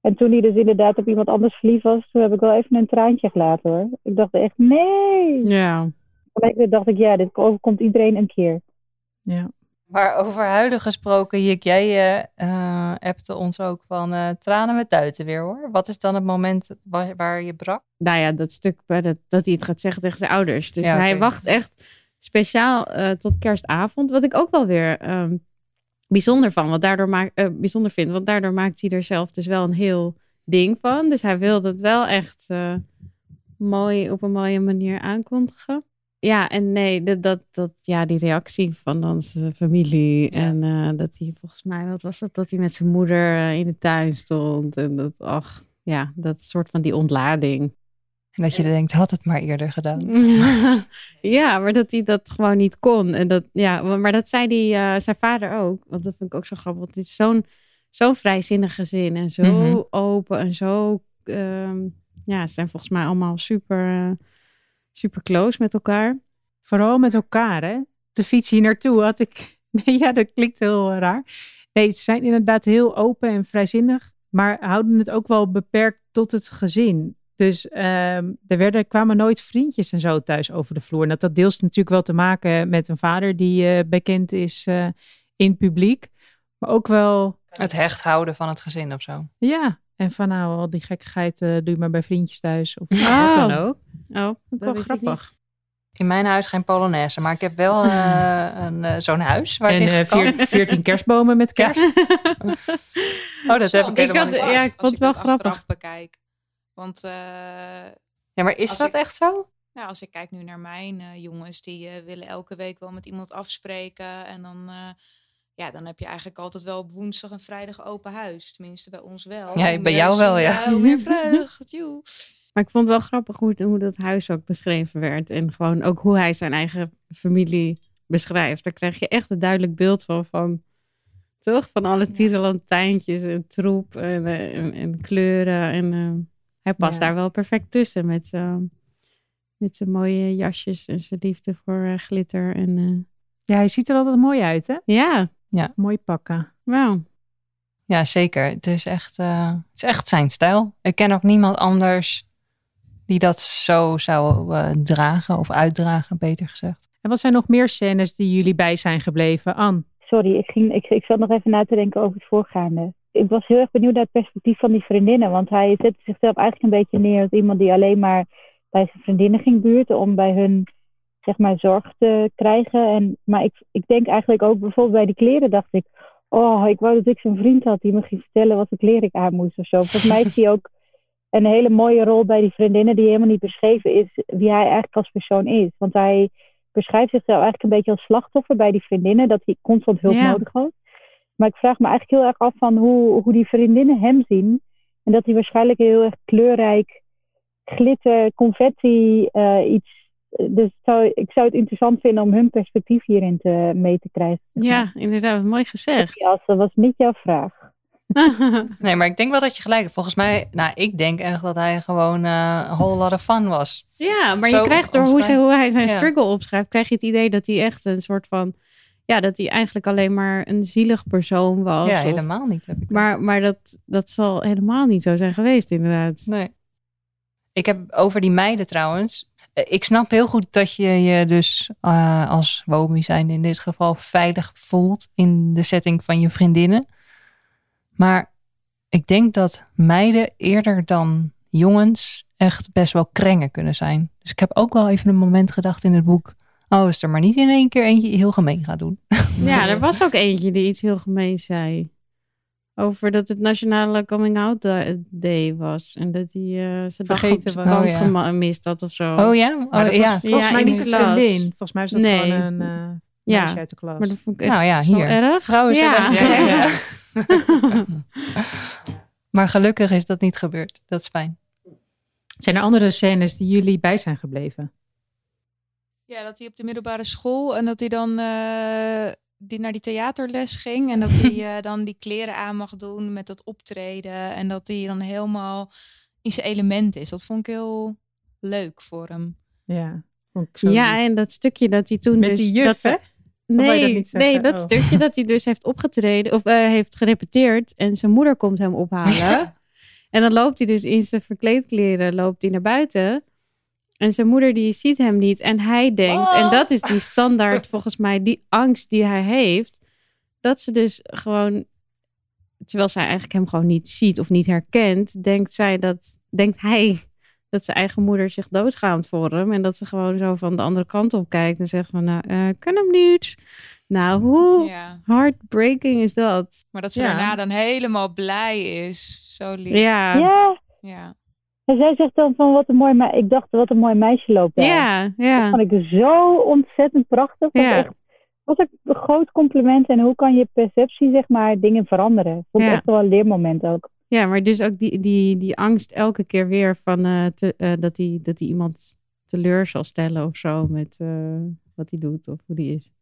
En toen hij dus inderdaad op iemand anders verliefd was, toen heb ik wel even een traantje gelaten hoor. Ik dacht echt, nee! Ja. Toen dacht ik, ja, dit overkomt iedereen een keer. Ja. Maar over huilen gesproken, Jik, jij uh, appte ons ook van uh, tranen met tuiten weer hoor. Wat is dan het moment waar, waar je brak? Nou ja, dat stuk dat, dat hij het gaat zeggen tegen zijn ouders. Dus hij wacht echt speciaal uh, tot kerstavond. Wat ik ook wel weer um, bijzonder van, wat daardoor maakt, uh, bijzonder vind. Want daardoor maakt hij er zelf dus wel een heel ding van. Dus hij wil het wel echt mooi op een mooie manier aankondigen. Ja, en nee, dat, dat, dat, ja, die reactie van onze familie. En dat hij volgens mij, wat was dat? Dat hij met zijn moeder in de tuin stond. En dat, ach, ja, dat soort van die ontlading. En dat je denkt, had het maar eerder gedaan. ja, maar dat hij dat gewoon niet kon. En dat, ja, maar dat zei die, uh, zijn vader ook. Want dat vind ik ook zo grappig. Want het is zo'n zo'n vrijzinnig gezin. En zo mhm. open en zo... Uh, ja, ze zijn volgens mij allemaal super, uh, super close met elkaar. Vooral met elkaar, hè? De fiets hier naartoe had ik... Nee, ja, dat klinkt heel raar. Nee, ze zijn inderdaad heel open en vrijzinnig. Maar houden het ook wel beperkt tot het gezin. Dus um, er werden, kwamen nooit vriendjes en zo thuis over de vloer. En dat had deels natuurlijk wel te maken met een vader die uh, bekend is uh, in publiek. Maar ook wel... Het hecht houden van het gezin of zo. Ja, en van nou, al die gekkigheid uh, doe je maar bij vriendjes thuis. Of oh. wat dan ook. Oh, dat wel grappig. In mijn huis geen Polonaise, maar ik heb wel een, zo'n huis waar en, veer, 14 kerstbomen met kerst. oh, dat heb ik ik had, Ja, ik vond het wel grappig. bekijk. Want, uh, ja, maar is dat echt zo? Nou, als ik kijk nu naar mijn uh, jongens, die uh, willen elke week wel met iemand afspreken. En dan, ja, dan heb je eigenlijk altijd wel op woensdag en vrijdag open huis. Tenminste, bij ons wel. Ja, bij jou wel, ja. Meer vreugd, Maar ik vond het wel grappig hoe, hoe dat huis ook beschreven werd. En gewoon ook hoe hij zijn eigen familie beschrijft. Daar krijg je echt een duidelijk beeld van. van toch? Van alle tierenlantijntjes en troep en, en, en kleuren. En hij past daar wel perfect tussen met, uh, met zijn mooie jasjes en zijn liefde voor uh, glitter. En, uh... Ja, hij ziet er altijd mooi uit, hè? Ja. ja. Mooi pakken. Wauw. Ja, zeker. Het is, echt, uh, het is echt zijn stijl. Ik ken ook niemand anders die dat zo zou uh, dragen of uitdragen, beter gezegd. En wat zijn nog meer scènes die jullie bij zijn gebleven, Anne? Sorry, ik, ging, ik, ik zat nog even na te denken over het voorgaande ik was heel erg benieuwd naar het perspectief van die vriendinnen. Want hij zette zichzelf eigenlijk een beetje neer als iemand die alleen maar bij zijn vriendinnen ging buurten om bij hun zeg maar zorg te krijgen. En, maar ik, ik denk eigenlijk ook bijvoorbeeld bij die kleren dacht ik, oh, ik wou dat ik zo'n vriend had die me ging vertellen wat voor kleren ik aan moest of zo. Volgens mij heeft hij ook een hele mooie rol bij die vriendinnen die helemaal niet beschreven is wie hij eigenlijk als persoon is. Want hij beschrijft zichzelf eigenlijk een beetje als slachtoffer bij die vriendinnen, dat hij constant hulp nodig had. Maar ik vraag me eigenlijk heel erg af van hoe, hoe die vriendinnen hem zien. En dat hij waarschijnlijk heel erg kleurrijk, glitter, confetti, uh, iets. Dus zou, ik zou het interessant vinden om hun perspectief hierin te, mee te krijgen. Ja, inderdaad, mooi gezegd. Dat was niet jouw vraag. nee, maar ik denk wel dat je gelijk hebt. Volgens mij, nou, ik denk echt dat hij gewoon uh, een whole lot of fun was. Ja, maar je krijgt door hoe, hoe, hij zijn struggle opschrijft, krijg je het idee dat hij echt een soort van ja, dat hij eigenlijk alleen maar een zielig persoon was. Ja, helemaal niet. Heb ik maar maar dat, dat zal helemaal niet zo zijn geweest, inderdaad. Nee. Ik heb over die meiden trouwens. ik snap heel goed dat je je dus uh, als womi zijn in dit geval veilig voelt in de setting van je vriendinnen. Maar ik denk dat meiden eerder dan jongens echt best wel krengen kunnen zijn. Dus ik heb ook wel even een moment gedacht in het boek. Oh, is er maar niet in één keer eentje heel gemeen gaat doen. Ja, er was ook eentje die iets heel gemeen zei. Over dat het Nationale Coming Out Day was. En dat hij uh, zijn vergeten was. Oh, ja. gemist had of zo. Oh ja? Oh, dat ja. volgens ja, mij niet een vriendin. Volgens mij was dat nee. gewoon een uh, ja. uit de klas. Maar dat vond ik echt nou, ja, hier. erg. Vrouwen zijn ja. echt maar gelukkig is dat niet gebeurd. Dat is fijn. Zijn er andere scènes die jullie bij zijn gebleven? Ja, dat hij op de middelbare school en dat hij dan uh, die naar die theaterles ging. En dat hij uh, dan die kleren aan mag doen met dat optreden. En dat hij dan helemaal in zijn element is. Dat vond ik heel leuk voor hem. Ja, ja en dat stukje dat hij toen met dus... Die juf, dat, hè? Nee, dat nee, dat oh. stukje dat hij dus heeft opgetreden of uh, heeft gerepeteerd en zijn moeder komt hem ophalen. En dan loopt hij dus in zijn verkleedkleren loopt hij naar buiten. En zijn moeder die ziet hem niet. En hij denkt, en dat is die standaard volgens mij, die angst die hij heeft. Dat ze dus gewoon, terwijl zij eigenlijk hem gewoon niet ziet of niet herkent, denkt zij dat, denkt hij dat zijn eigen moeder zich doodschaamt voor hem. En dat ze gewoon zo van de andere kant op kijkt en zegt van, nou, uh, kan hem niet. Nou, hoe ja. heartbreaking is dat? Maar dat ze daarna dan helemaal blij is. Zo lief. Ja. Ja. ja. En zij zegt dan van wat een mooi meisje. Ik dacht wat een mooi meisje loopt daar. Ja, ja. Dat vond ik zo ontzettend prachtig. Ja. Echt, was een groot compliment. En hoe kan je perceptie, zeg maar, dingen veranderen? Vond ja. echt wel een leermoment ook. Ja, maar dus ook die, die, die angst elke keer weer van uh, te, uh, dat hij dat die iemand teleur zal stellen of zo met uh, wat hij doet of hoe die is.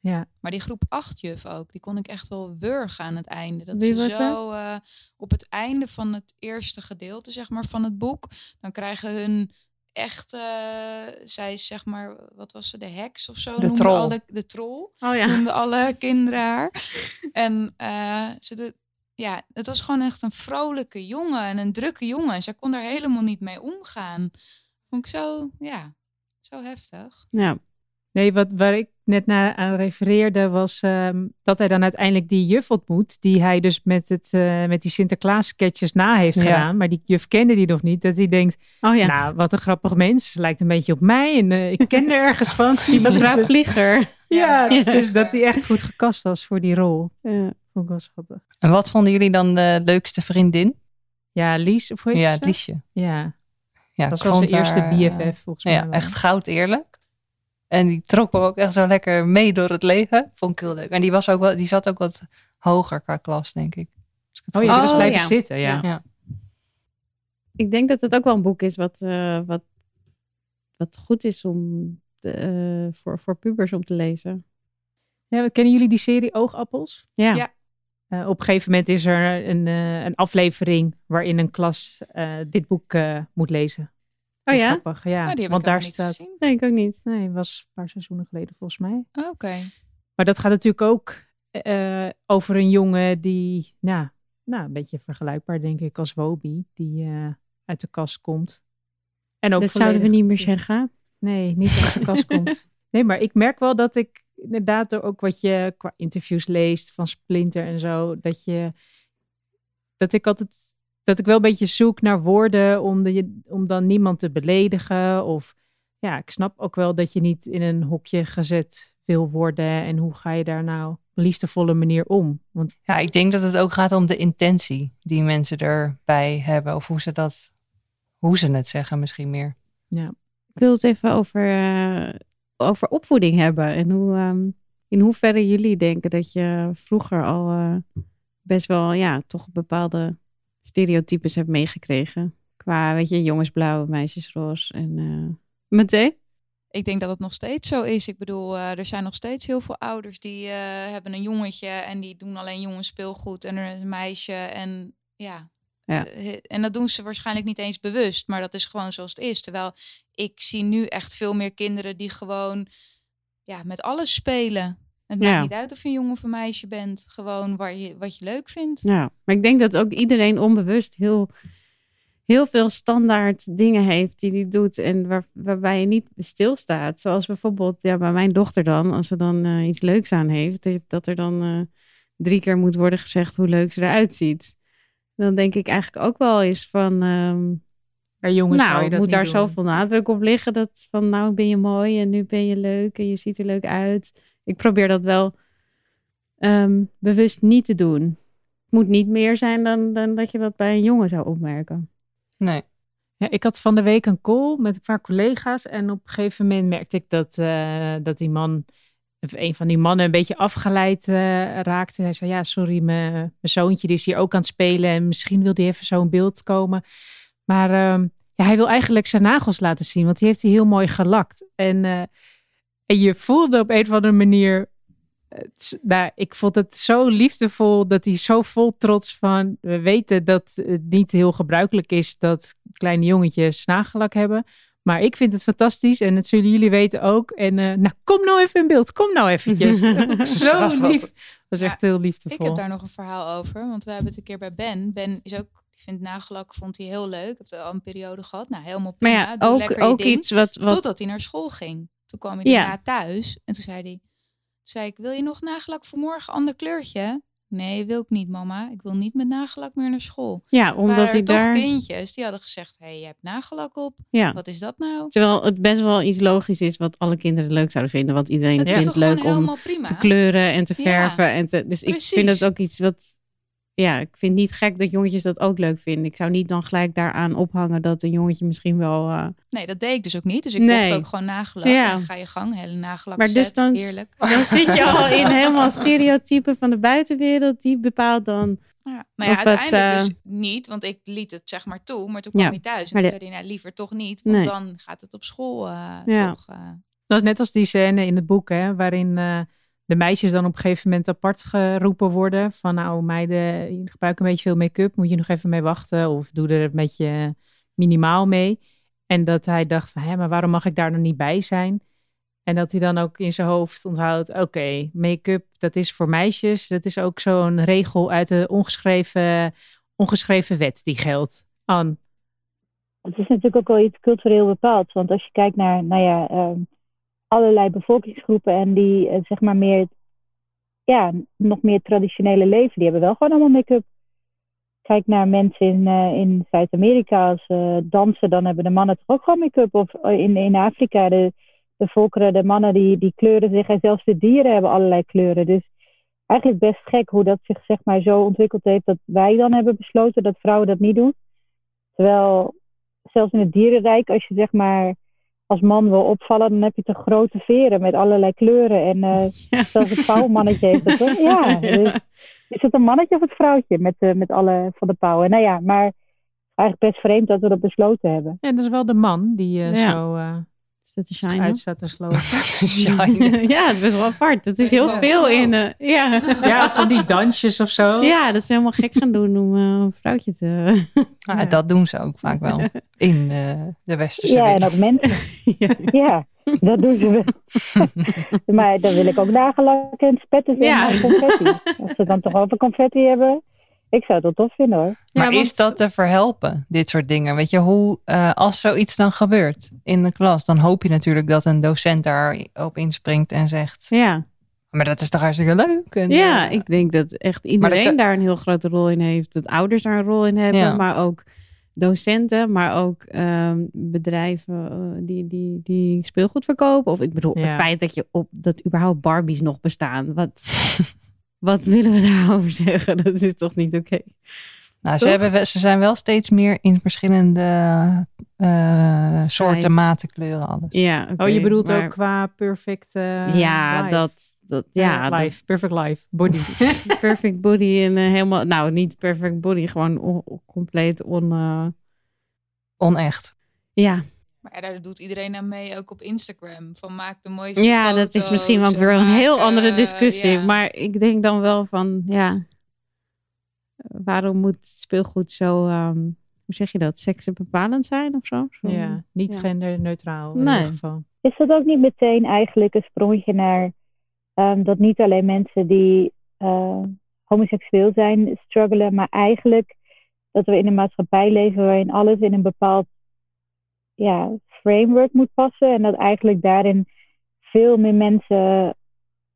Ja. Maar die groep 8 juf ook, die kon ik echt wel wurgen aan het einde. Dat Wie ze zo uh, op het einde van het eerste gedeelte, zeg maar, van het boek, dan krijgen hun echt, uh, zij is zeg maar, wat was ze, de heks of zo? De troll. Alle, de troll. Oh ja. Noemden alle kinderen haar. En uh, ze de, ja, het was gewoon echt een vrolijke jongen en een drukke jongen. En zij kon daar helemaal niet mee omgaan. Vond ik zo, ja, zo heftig. Ja. Nee, wat, waar ik net naar aan refereerde was um, dat hij dan uiteindelijk die juf ontmoet. Die hij dus met, het, uh, met die Sinterklaas sketches na heeft ja. gedaan. Maar die juf kende die nog niet. Dat hij denkt, oh, ja. nou wat een grappig mens. Lijkt een beetje op mij en uh, ik ken er ergens van. Die mevrouw dus, Vlieger. Ja, ja, dus dat hij echt goed gekast was voor die rol. Ja. Vond ik wel schattig. En wat vonden jullie dan de leukste vriendin? Ja, Lies, of hoe heet Ja, Liesje. Ja. ja. Dat was zijn eerste BFF volgens mij. Ja, echt goud eerlijk. En die trok me ook echt zo lekker mee door het leven. Vond ik heel leuk. En die, was ook wel, die zat ook wat hoger qua klas, denk ik. oh, je oh, dus blijven zitten, ja. ja. Ik denk dat het ook wel een boek is wat, uh, wat, wat goed is om de, uh, voor, voor pubers om te lezen. Ja, kennen jullie die serie Oogappels? Ja. ja. Uh, op een gegeven moment is er een, een aflevering waarin een klas dit boek moet lezen. Oh ja? Grappig, ja. Oh, Want daar staat. Gezien. Nee, ik ook niet. Nee, was een paar seizoenen geleden volgens mij. Oh, oké. Maar dat gaat natuurlijk ook over een jongen die, nou, nou, een beetje vergelijkbaar denk ik als Wobi, die uit de kast komt. En ook dat zouden we niet meer zeggen. Nee, niet uit de kast komt. Nee, maar ik merk wel dat ik inderdaad er ook wat je qua interviews leest van Splinter en zo, dat je, dat ik altijd dat ik wel een beetje zoek naar woorden om, de, om dan niemand te beledigen. Of ja, ik snap ook wel dat je niet in een hokje gezet wil worden. En hoe ga je daar nou op een liefdevolle manier om? Want... Ja, ik denk dat het ook gaat om de intentie die mensen erbij hebben. Of hoe ze dat, hoe ze het zeggen misschien meer. Ja. Ik wil het even over, uh, over opvoeding hebben. En hoe, um, in hoeverre jullie denken dat je vroeger al uh, best wel, ja, toch bepaalde stereotypes heb meegekregen. Qua, weet je, jongensblauw, meisjesroos en uh, meteen. Ik denk dat het nog steeds zo is. Ik bedoel, uh, er zijn nog steeds heel veel ouders die hebben een jongetje en die doen alleen jongens speelgoed en er is een meisje en ja. Ja. En dat doen ze waarschijnlijk niet eens bewust, maar dat is gewoon zoals het is. Terwijl ik zie nu echt veel meer kinderen die gewoon ja, met alles spelen. Het maakt niet uit of je een jongen of een meisje bent. Gewoon waar je, wat je leuk vindt. Ja, maar ik denk dat ook iedereen onbewust heel, heel veel standaard dingen heeft die hij doet en waar, waarbij je niet stilstaat. Zoals bijvoorbeeld ja, bij mijn dochter dan, als ze dan uh, iets leuks aan heeft, dat er dan uh, drie keer moet worden gezegd hoe leuk ze eruit ziet. Dan denk ik eigenlijk ook wel eens van. Um, bij jongens nou, je dat moet daar doen. zoveel nadruk op liggen dat van nou ben je mooi en nu ben je leuk en je ziet er leuk uit. Ik probeer dat wel um, bewust niet te doen. Het moet niet meer zijn dan, dan dat je dat bij een jongen zou opmerken. Nee. Ja, ik had van de week een call met een paar collega's en op een gegeven moment merkte ik dat, uh, dat die man, een van die mannen, een beetje afgeleid uh, raakte. Hij zei, ja, sorry, mijn, mijn zoontje die is hier ook aan het spelen en misschien wil hij even zo beeld komen. Maar uh, ja, hij wil eigenlijk zijn nagels laten zien, want die heeft hij heel mooi gelakt. En, uh, en je voelde op een of andere manier nou, ik vond het zo liefdevol dat hij zo vol trots van. We weten dat het niet heel gebruikelijk is dat kleine jongetjes nagellak hebben. Maar ik vind het fantastisch en dat zullen jullie weten ook. En uh, nou, kom nou even in beeld. Kom nou eventjes. zo lief. Dat is echt heel liefdevol. Ik heb daar nog een verhaal over. Want we hebben het een keer bij Ben. Ben is ook die vindt nagelak vond hij heel leuk. Heeft al een periode gehad. Nou, helemaal prima. Maar ja, ook, ook iets wat, wat... Totdat hij naar school ging. Toen kwam hij daarna thuis. En toen zei hij zei ik, wil je nog nagelak voor morgen? Ander kleurtje? Nee, wil ik niet, mama. Ik wil niet met nagelak meer naar school. Ja, omdat hij daar... toch kindjes die hadden gezegd, hé, hey, je hebt nagelak op. Ja. Wat is dat nou? Terwijl het best wel iets logisch is wat alle kinderen leuk zouden vinden. Want iedereen het vindt leuk om te kleuren en te verven. Ja, en te, dus Precies. ik vind het ook iets wat ja, ik vind het niet gek dat jongetjes dat ook leuk vinden. Ik zou niet dan gelijk daaraan ophangen dat een jongetje misschien wel... Uh... Nee, dat deed ik dus ook niet. Dus ik nee. kocht ook gewoon nagelak. Ja. En ga je gang, hele nagelak maar dus dan, heerlijk. Dan zit je al in helemaal stereotypen van de buitenwereld. Die bepaalt dan... Ja, nou ja, uiteindelijk uh... dus niet, want ik liet het zeg maar toe. Maar toen kwam ja. hij thuis en toen de... zei hij, nou liever toch niet. Want nee. dan gaat het op school uh, ja. toch... Dat is net als die scène in het boek, hè, waarin de meisjes dan op een gegeven moment apart geroepen worden. Van nou meiden, je gebruikt een beetje veel make-up, moet je nog even mee wachten. Of doe er een beetje minimaal mee. En dat hij dacht van, hé, maar waarom mag ik daar nog niet bij zijn? En dat hij dan ook in zijn hoofd onthoudt, oké, make-up, dat is voor meisjes. Dat is ook zo'n regel uit de ongeschreven, ongeschreven wet die geldt. Anne? Het is natuurlijk ook wel iets cultureel bepaald. Want als je kijkt naar, nou ja, um allerlei bevolkingsgroepen en die uh, zeg maar meer, ja, nog meer traditionele leven, die hebben wel gewoon allemaal make-up. Kijk naar mensen in, uh, in Zuid-Amerika, als uh, dansen, dan hebben de mannen toch ook gewoon make-up. Of in, in Afrika, de, de volkeren, de mannen die, die kleuren zich en zelfs de dieren hebben allerlei kleuren. Dus eigenlijk best gek hoe dat zich zeg maar zo ontwikkeld heeft dat wij dan hebben besloten dat vrouwen dat niet doen. Terwijl zelfs in het dierenrijk, als je zeg maar als man wil opvallen, dan heb je toch grote veren met allerlei kleuren. En uh, ja. zelfs het pauwmannetje heeft het toch? Ja. Dus, is het een mannetje of het vrouwtje met, uh, met alle van de pauwen? Nou ja, maar eigenlijk best vreemd dat we dat besloten hebben. En dat is wel de man die uh, ja. zo is dat shine? Uitstaat te slopen. ja, het is best wel apart. Het is heel veel in. Uh, ja. ja, van die dansjes of zo. Ja, dat ze helemaal gek gaan doen om uh, een vrouwtje te. Ah, ja. Dat doen ze ook vaak wel in uh, de westerse ja, wereld. en ook mensen. ja. ja. dat doen ze wel. maar dan wil ik ook nagelak en spetten ja. en confetti. Als ze dan toch over confetti hebben. Ik zou wel tof vinden hoor. Maar ja, is dat te verhelpen, dit soort dingen? Weet je, hoe, uh, als zoiets dan gebeurt in de klas, dan hoop je natuurlijk dat een docent daarop inspringt en zegt: Ja. Maar dat is toch hartstikke leuk? En, ja, uh, ik denk dat echt iedereen dat, daar een heel grote rol in heeft. Dat ouders daar een rol in hebben, ja. maar ook docenten, maar ook um, bedrijven uh, die, die, die speelgoed verkopen. Of ik bedoel, ja. het feit dat je op dat überhaupt Barbies nog bestaan. Wat. Wat willen we daarover zeggen? Dat is toch niet oké? Okay. Nou, ze, hebben, ze zijn wel steeds meer in verschillende uh, soorten, maten, kleuren, alles. Ja, okay, oh, je bedoelt maar... ook qua perfect uh, Ja, life. dat... dat ja, uh, life, dat... perfect life, body. perfect body en helemaal... Nou, niet perfect body, gewoon on, compleet on... Onecht. Ja, maar daar doet iedereen aan mee, ook op Instagram. Van maak de mooiste Ja, foto's, dat is misschien ook weer een maken, heel andere discussie. Ja. Maar ik denk dan wel van, ja... Waarom moet speelgoed zo, um, hoe zeg je dat, seksenbepalend zijn of zo? zo ja, niet ja. genderneutraal in nee. ieder geval. Is dat ook niet meteen eigenlijk een sprongje naar... Um, dat niet alleen mensen die uh, homoseksueel zijn struggelen, maar eigenlijk dat we in een maatschappij leven waarin alles in een bepaald ja, framework moet passen. En dat eigenlijk daarin veel meer mensen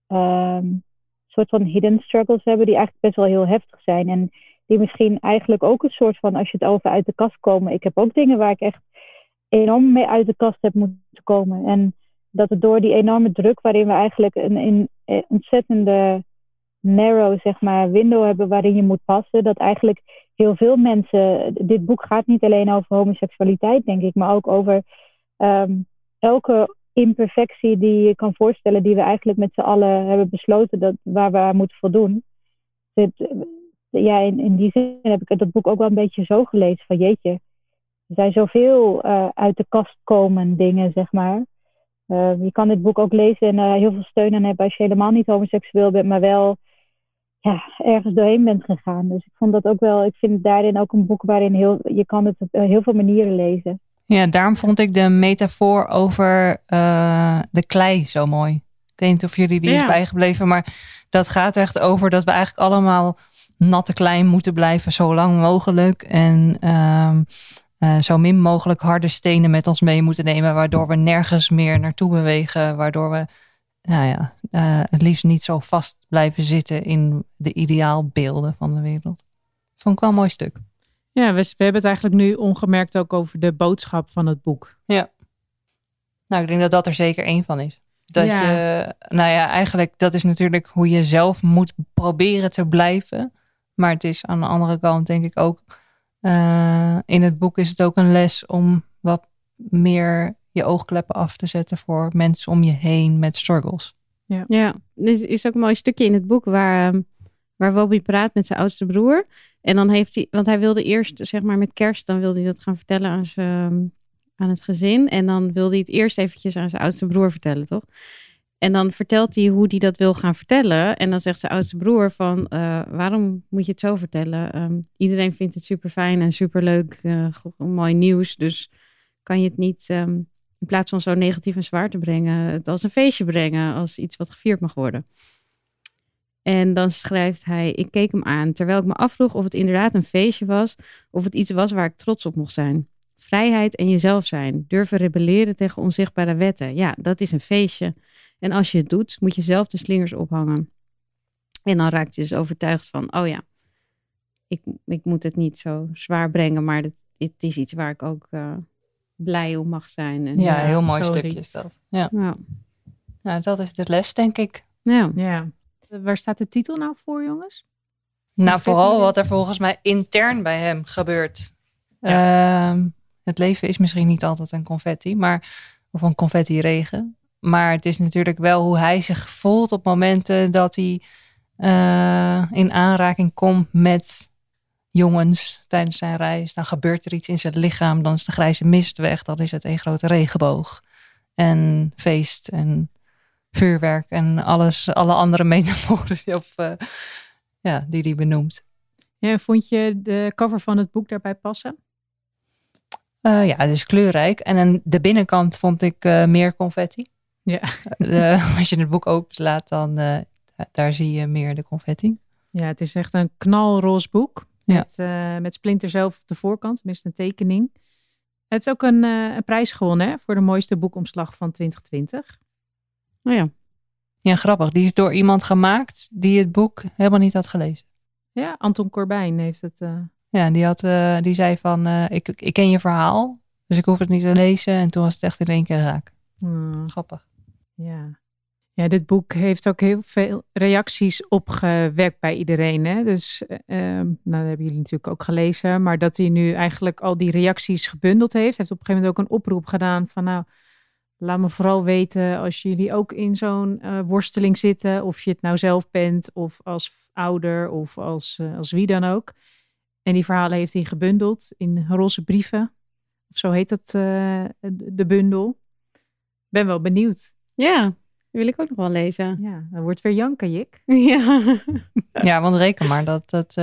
um, soort van hidden struggles hebben, die eigenlijk best wel heel heftig zijn. En die misschien eigenlijk ook een soort van, als je het over uit de kast komen. Ik heb ook dingen waar ik echt enorm mee uit de kast heb moeten komen. En dat het door die enorme druk waarin we eigenlijk een, een, een ontzettende narrow zeg maar, window hebben waarin je moet passen, dat eigenlijk heel veel mensen. Dit boek gaat niet alleen over homoseksualiteit, denk ik, maar ook over ehm, elke imperfectie die je kan voorstellen, die we eigenlijk met z'n allen hebben besloten dat, waar we aan moeten voldoen. ja, in, in die zin heb ik dat boek ook wel een beetje zo gelezen van jeetje. Er zijn zoveel uh, uit de kast komen dingen, zeg maar. Uh, je kan dit boek ook lezen en uh, heel veel steun aan hebben als je helemaal niet homoseksueel bent, maar wel ja, ergens doorheen bent gegaan. Dus ik vond dat ook wel, ik vind daarin ook een boek waarin heel, je kan het op heel veel manieren lezen. Ja, daarom vond ik de metafoor over uh, de klei zo mooi. Ik weet niet of jullie die is bijgebleven, maar dat gaat echt over dat we eigenlijk allemaal natte klei moeten blijven zo lang mogelijk. En uh, uh, zo min mogelijk harde stenen met ons mee moeten nemen, waardoor we nergens meer naartoe bewegen, waardoor we nou ja, uh, het liefst niet zo vast blijven zitten in de ideaalbeelden van de wereld. Vond ik wel een mooi stuk. Ja, we, we, hebben het eigenlijk nu ongemerkt ook over de boodschap van het boek. Ja. Nou, ik denk dat dat er zeker één van is. Dat ja. je, nou ja, eigenlijk dat is natuurlijk hoe je zelf moet proberen te blijven. Maar het is aan de andere kant denk ik ook, uh, in het boek is het ook een les om wat meer je oogkleppen af te zetten voor mensen om je heen met struggles. Ja, ja dit is ook een mooi stukje in het boek waar, um, waar Wobby praat met zijn oudste broer. En dan heeft hij, want hij wilde eerst, zeg maar met kerst, dan wilde hij dat gaan vertellen aan, zijn, aan het gezin. En dan wilde hij het eerst eventjes aan zijn oudste broer vertellen, toch? En dan vertelt hij hoe hij dat wil gaan vertellen. En dan zegt zijn oudste broer van, uh, waarom moet je het zo vertellen? Um, iedereen vindt het super fijn en super leuk, uh, mooi nieuws. Dus kan je het niet, in plaats van zo negatief en zwaar te brengen, het als een feestje brengen, als iets wat gevierd mag worden. En dan schrijft hij: Ik keek hem aan terwijl ik me afvroeg of het inderdaad een feestje was of het iets was waar ik trots op mocht zijn. Vrijheid en jezelf zijn, durven rebelleren tegen onzichtbare wetten. Ja, dat is een feestje. En als je het doet, moet je zelf de slingers ophangen. En dan raakt hij dus overtuigd van: Oh ja, ik, ik moet het niet zo zwaar brengen, maar het, het is iets waar ik ook uh, blij om mag zijn. En, ja, heel mooi stukje is dat. Ja. ja. Nou, dat is de les, denk ik. Ja. ja. Waar staat de titel nou voor, jongens? Nou, vooral wat er volgens mij intern bij hem gebeurt. Ehm, het leven is misschien niet altijd een confetti, maar, of een confetti-regen. Maar het is natuurlijk wel hoe hij zich voelt op momenten dat hij uh, in aanraking komt met jongens tijdens zijn reis. Dan gebeurt er iets in zijn lichaam. Dan is de grijze mist weg. Dan is het een grote regenboog. En feest en vuurwerk en alles, alle andere metaforen of, uh, ja, die hij benoemt. Ja, vond je de cover van het boek daarbij passen? Uh, ja, het is kleurrijk. En aan de binnenkant vond ik uh, meer confetti. Ja. als je het boek openslaat, dan daar zie je meer de confetti. Ja, het is echt een knalroze boek. Met, ja. met Splinter zelf op de voorkant, tenminste een tekening. Het is ook een, een prijs gewonnen hè, voor de mooiste boekomslag van 2020. Oh ja. Ja, grappig. Die is door iemand gemaakt die het boek helemaal niet had gelezen. Ja, Anton Corbijn heeft het. Uh... Ja, die, had, uh, die zei van, uh, ik, ik ken je verhaal, dus ik hoef het niet te lezen. En toen was het echt in één keer raak. Hmm. Grappig. Ja. Ja, dit boek heeft ook heel veel reacties opgewekt bij iedereen. Hè? Dus, uh, nou, dat hebben jullie natuurlijk ook gelezen. Maar dat hij nu eigenlijk al die reacties gebundeld heeft. heeft op een gegeven moment ook een oproep gedaan van, nou, Laat me vooral weten als jullie ook in zo'n uh, worsteling zitten. Of je het nou zelf bent, of als ouder, of als, uh, als wie dan ook. En die verhalen heeft hij gebundeld in roze brieven. Of zo heet dat, de bundel. Ben wel benieuwd. Ja, wil ik ook nog wel lezen. Ja, dan wordt weer janken, Jik. Ja. ja, want reken maar dat het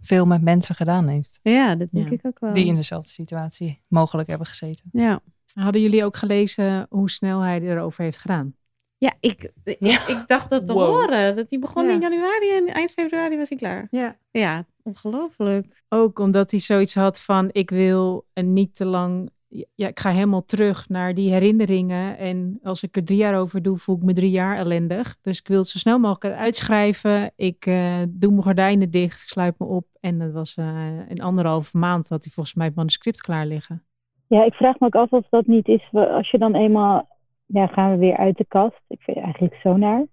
veel met mensen gedaan heeft. Ja, dat denk ik ook wel. Die in dezelfde situatie mogelijk hebben gezeten. Ja. Hadden jullie ook gelezen hoe snel hij erover heeft gedaan? Ja, ik, ik dacht dat te horen. Dat hij begon in januari en eind februari was hij klaar. Ja. Ja, ongelooflijk. Ook omdat hij zoiets had van ik wil een niet te lang... Ja, ik ga helemaal terug naar die herinneringen. En als ik er drie jaar over doe, voel ik me drie jaar ellendig. Dus ik wil het zo snel mogelijk uitschrijven. Ik uh, doe mijn gordijnen dicht, ik sluit me op. En dat was uh, in anderhalve maand dat hij volgens mij het manuscript klaar liggen. Ja, ik vraag me ook af of dat niet is als je dan eenmaal ja, gaan we weer uit de kast. Ik vind het eigenlijk zo naar.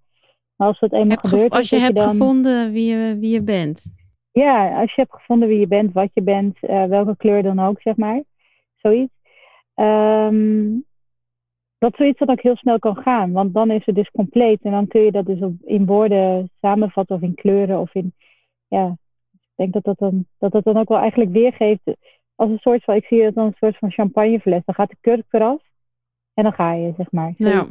Maar als dat eenmaal gebeurt... Als je hebt gevonden wie je, wie je bent. Ja, als je hebt gevonden wie je bent, wat je bent, uh, welke kleur dan ook, zeg maar. Zoiets. Um, dat zoiets dat ook heel snel kan gaan. Want dan is het dus compleet. En dan kun je dat dus op, in woorden samenvatten of in kleuren of in... Ja, ik denk dat dat dan, dat dat dan ook wel eigenlijk weergeeft als een soort van... Ik zie het dan een soort van champagnefles. Dan gaat de kurk eraf. En dan ga je, zeg maar. Ja.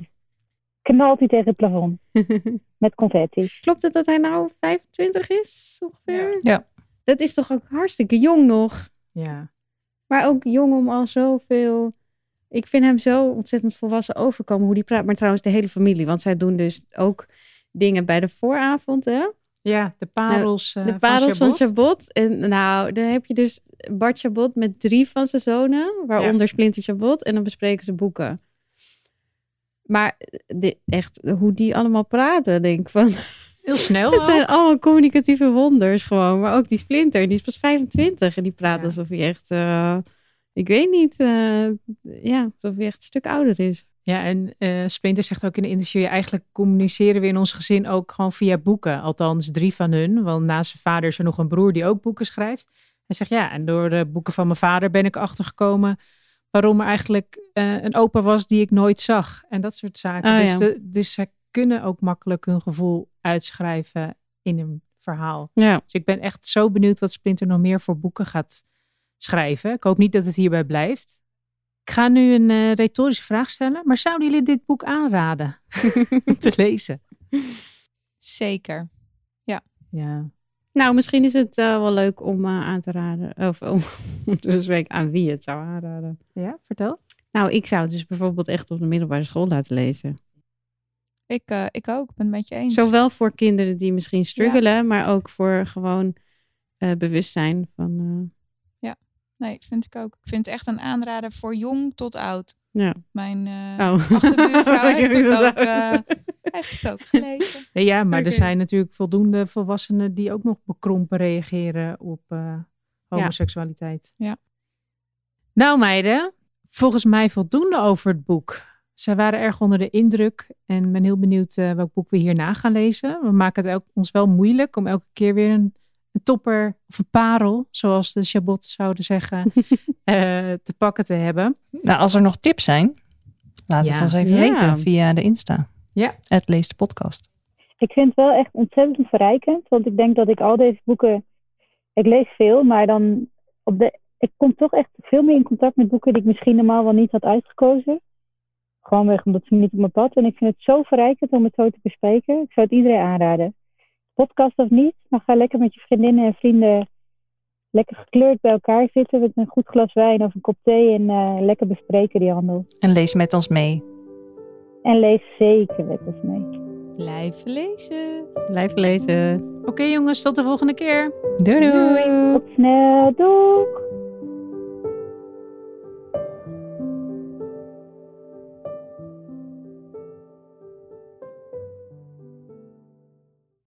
Knalt hij tegen het plafond. met confetti. Klopt het dat hij nou 25 is, ongeveer? Ja. Dat is toch ook hartstikke jong nog? Ja. Maar ook jong om al zoveel... Ik vind hem zo ontzettend volwassen overkomen hoe die praat. Maar trouwens de hele familie. Want zij doen dus ook dingen bij de vooravond, hè? Ja, de parels, nou, de parels van Chabot. En nou, dan heb je dus Bart Chabot met drie van zijn zonen. Waaronder Splinter Chabot. En dan bespreken ze boeken. Maar echt, hoe die allemaal praten, denk ik van. Heel snel. Het zijn allemaal communicatieve wonders gewoon. Maar ook die Splinter, die is pas 25 en die praat alsof hij echt, uh, ik weet niet, uh, ja, alsof hij echt een stuk ouder is. Ja, en uh, Splinter zegt ook in de interview, eigenlijk communiceren we in ons gezin ook gewoon via boeken. Althans, drie van hun. Want naast zijn vader is er nog een broer die ook boeken schrijft. Hij zegt, ja, en door de boeken van mijn vader ben ik achtergekomen waarom er eigenlijk uh, een opa was die ik nooit zag. En dat soort zaken. Oh, dus, de, dus ze kunnen ook makkelijk hun gevoel uitschrijven in een verhaal. Ja. Dus ik ben echt zo benieuwd wat Splinter nog meer voor boeken gaat schrijven. Ik hoop niet dat het hierbij blijft. Ik ga nu een uh, retorische vraag stellen. Maar zouden jullie dit boek aanraden te lezen? Zeker. Ja. Ja. Nou, misschien is het uh, wel leuk om uh, aan te raden. Of om te bespreken aan wie het zou aanraden. Ja, vertel. Nou, ik zou het dus bijvoorbeeld echt op de middelbare school laten lezen. Ik, uh, ik ook, ben het met je eens. Zowel voor kinderen die misschien struggelen, ja. maar ook voor gewoon bewustzijn van. Nee, vind ik ook. Ik vind het echt een aanrader voor jong tot oud. Ja. Mijn uh, oh. achterbuurvrouw heeft het ook, uh, heeft het ook gelezen. Ja, ja maar okay. er zijn natuurlijk voldoende volwassenen die ook nog bekrompen reageren op uh, homoseksualiteit. Ja. Nou meiden, volgens mij voldoende over het boek. Zij waren erg onder de indruk en ben heel benieuwd welk boek we hierna gaan lezen. We maken het ook, ons wel moeilijk om elke keer weer een een topper of een parel, zoals de Chabot zouden zeggen, uh, te pakken te hebben. Nou, als er nog tips zijn, laat ja. het ons even ja. weten via de Insta. Ja. Het leest de podcast. Ik vind het wel echt ontzettend verrijkend, want ik denk dat ik al deze boeken, ik lees veel, maar dan op de, ik kom toch echt veel meer in contact met boeken die ik misschien normaal wel niet had uitgekozen. Gewoonweg omdat ze niet op mijn pad. En ik vind het zo verrijkend om het zo te bespreken. Ik zou het iedereen aanraden podcast of niet. Maar ga lekker met je vriendinnen en vrienden lekker gekleurd bij elkaar zitten met een goed glas wijn of een kop thee en uh, lekker bespreken die handel. En lees met ons mee. En lees zeker met ons mee. Blijven lezen. Blijven lezen. Oké okay, jongens, tot de volgende keer. Doei doei. Tot snel. Doei.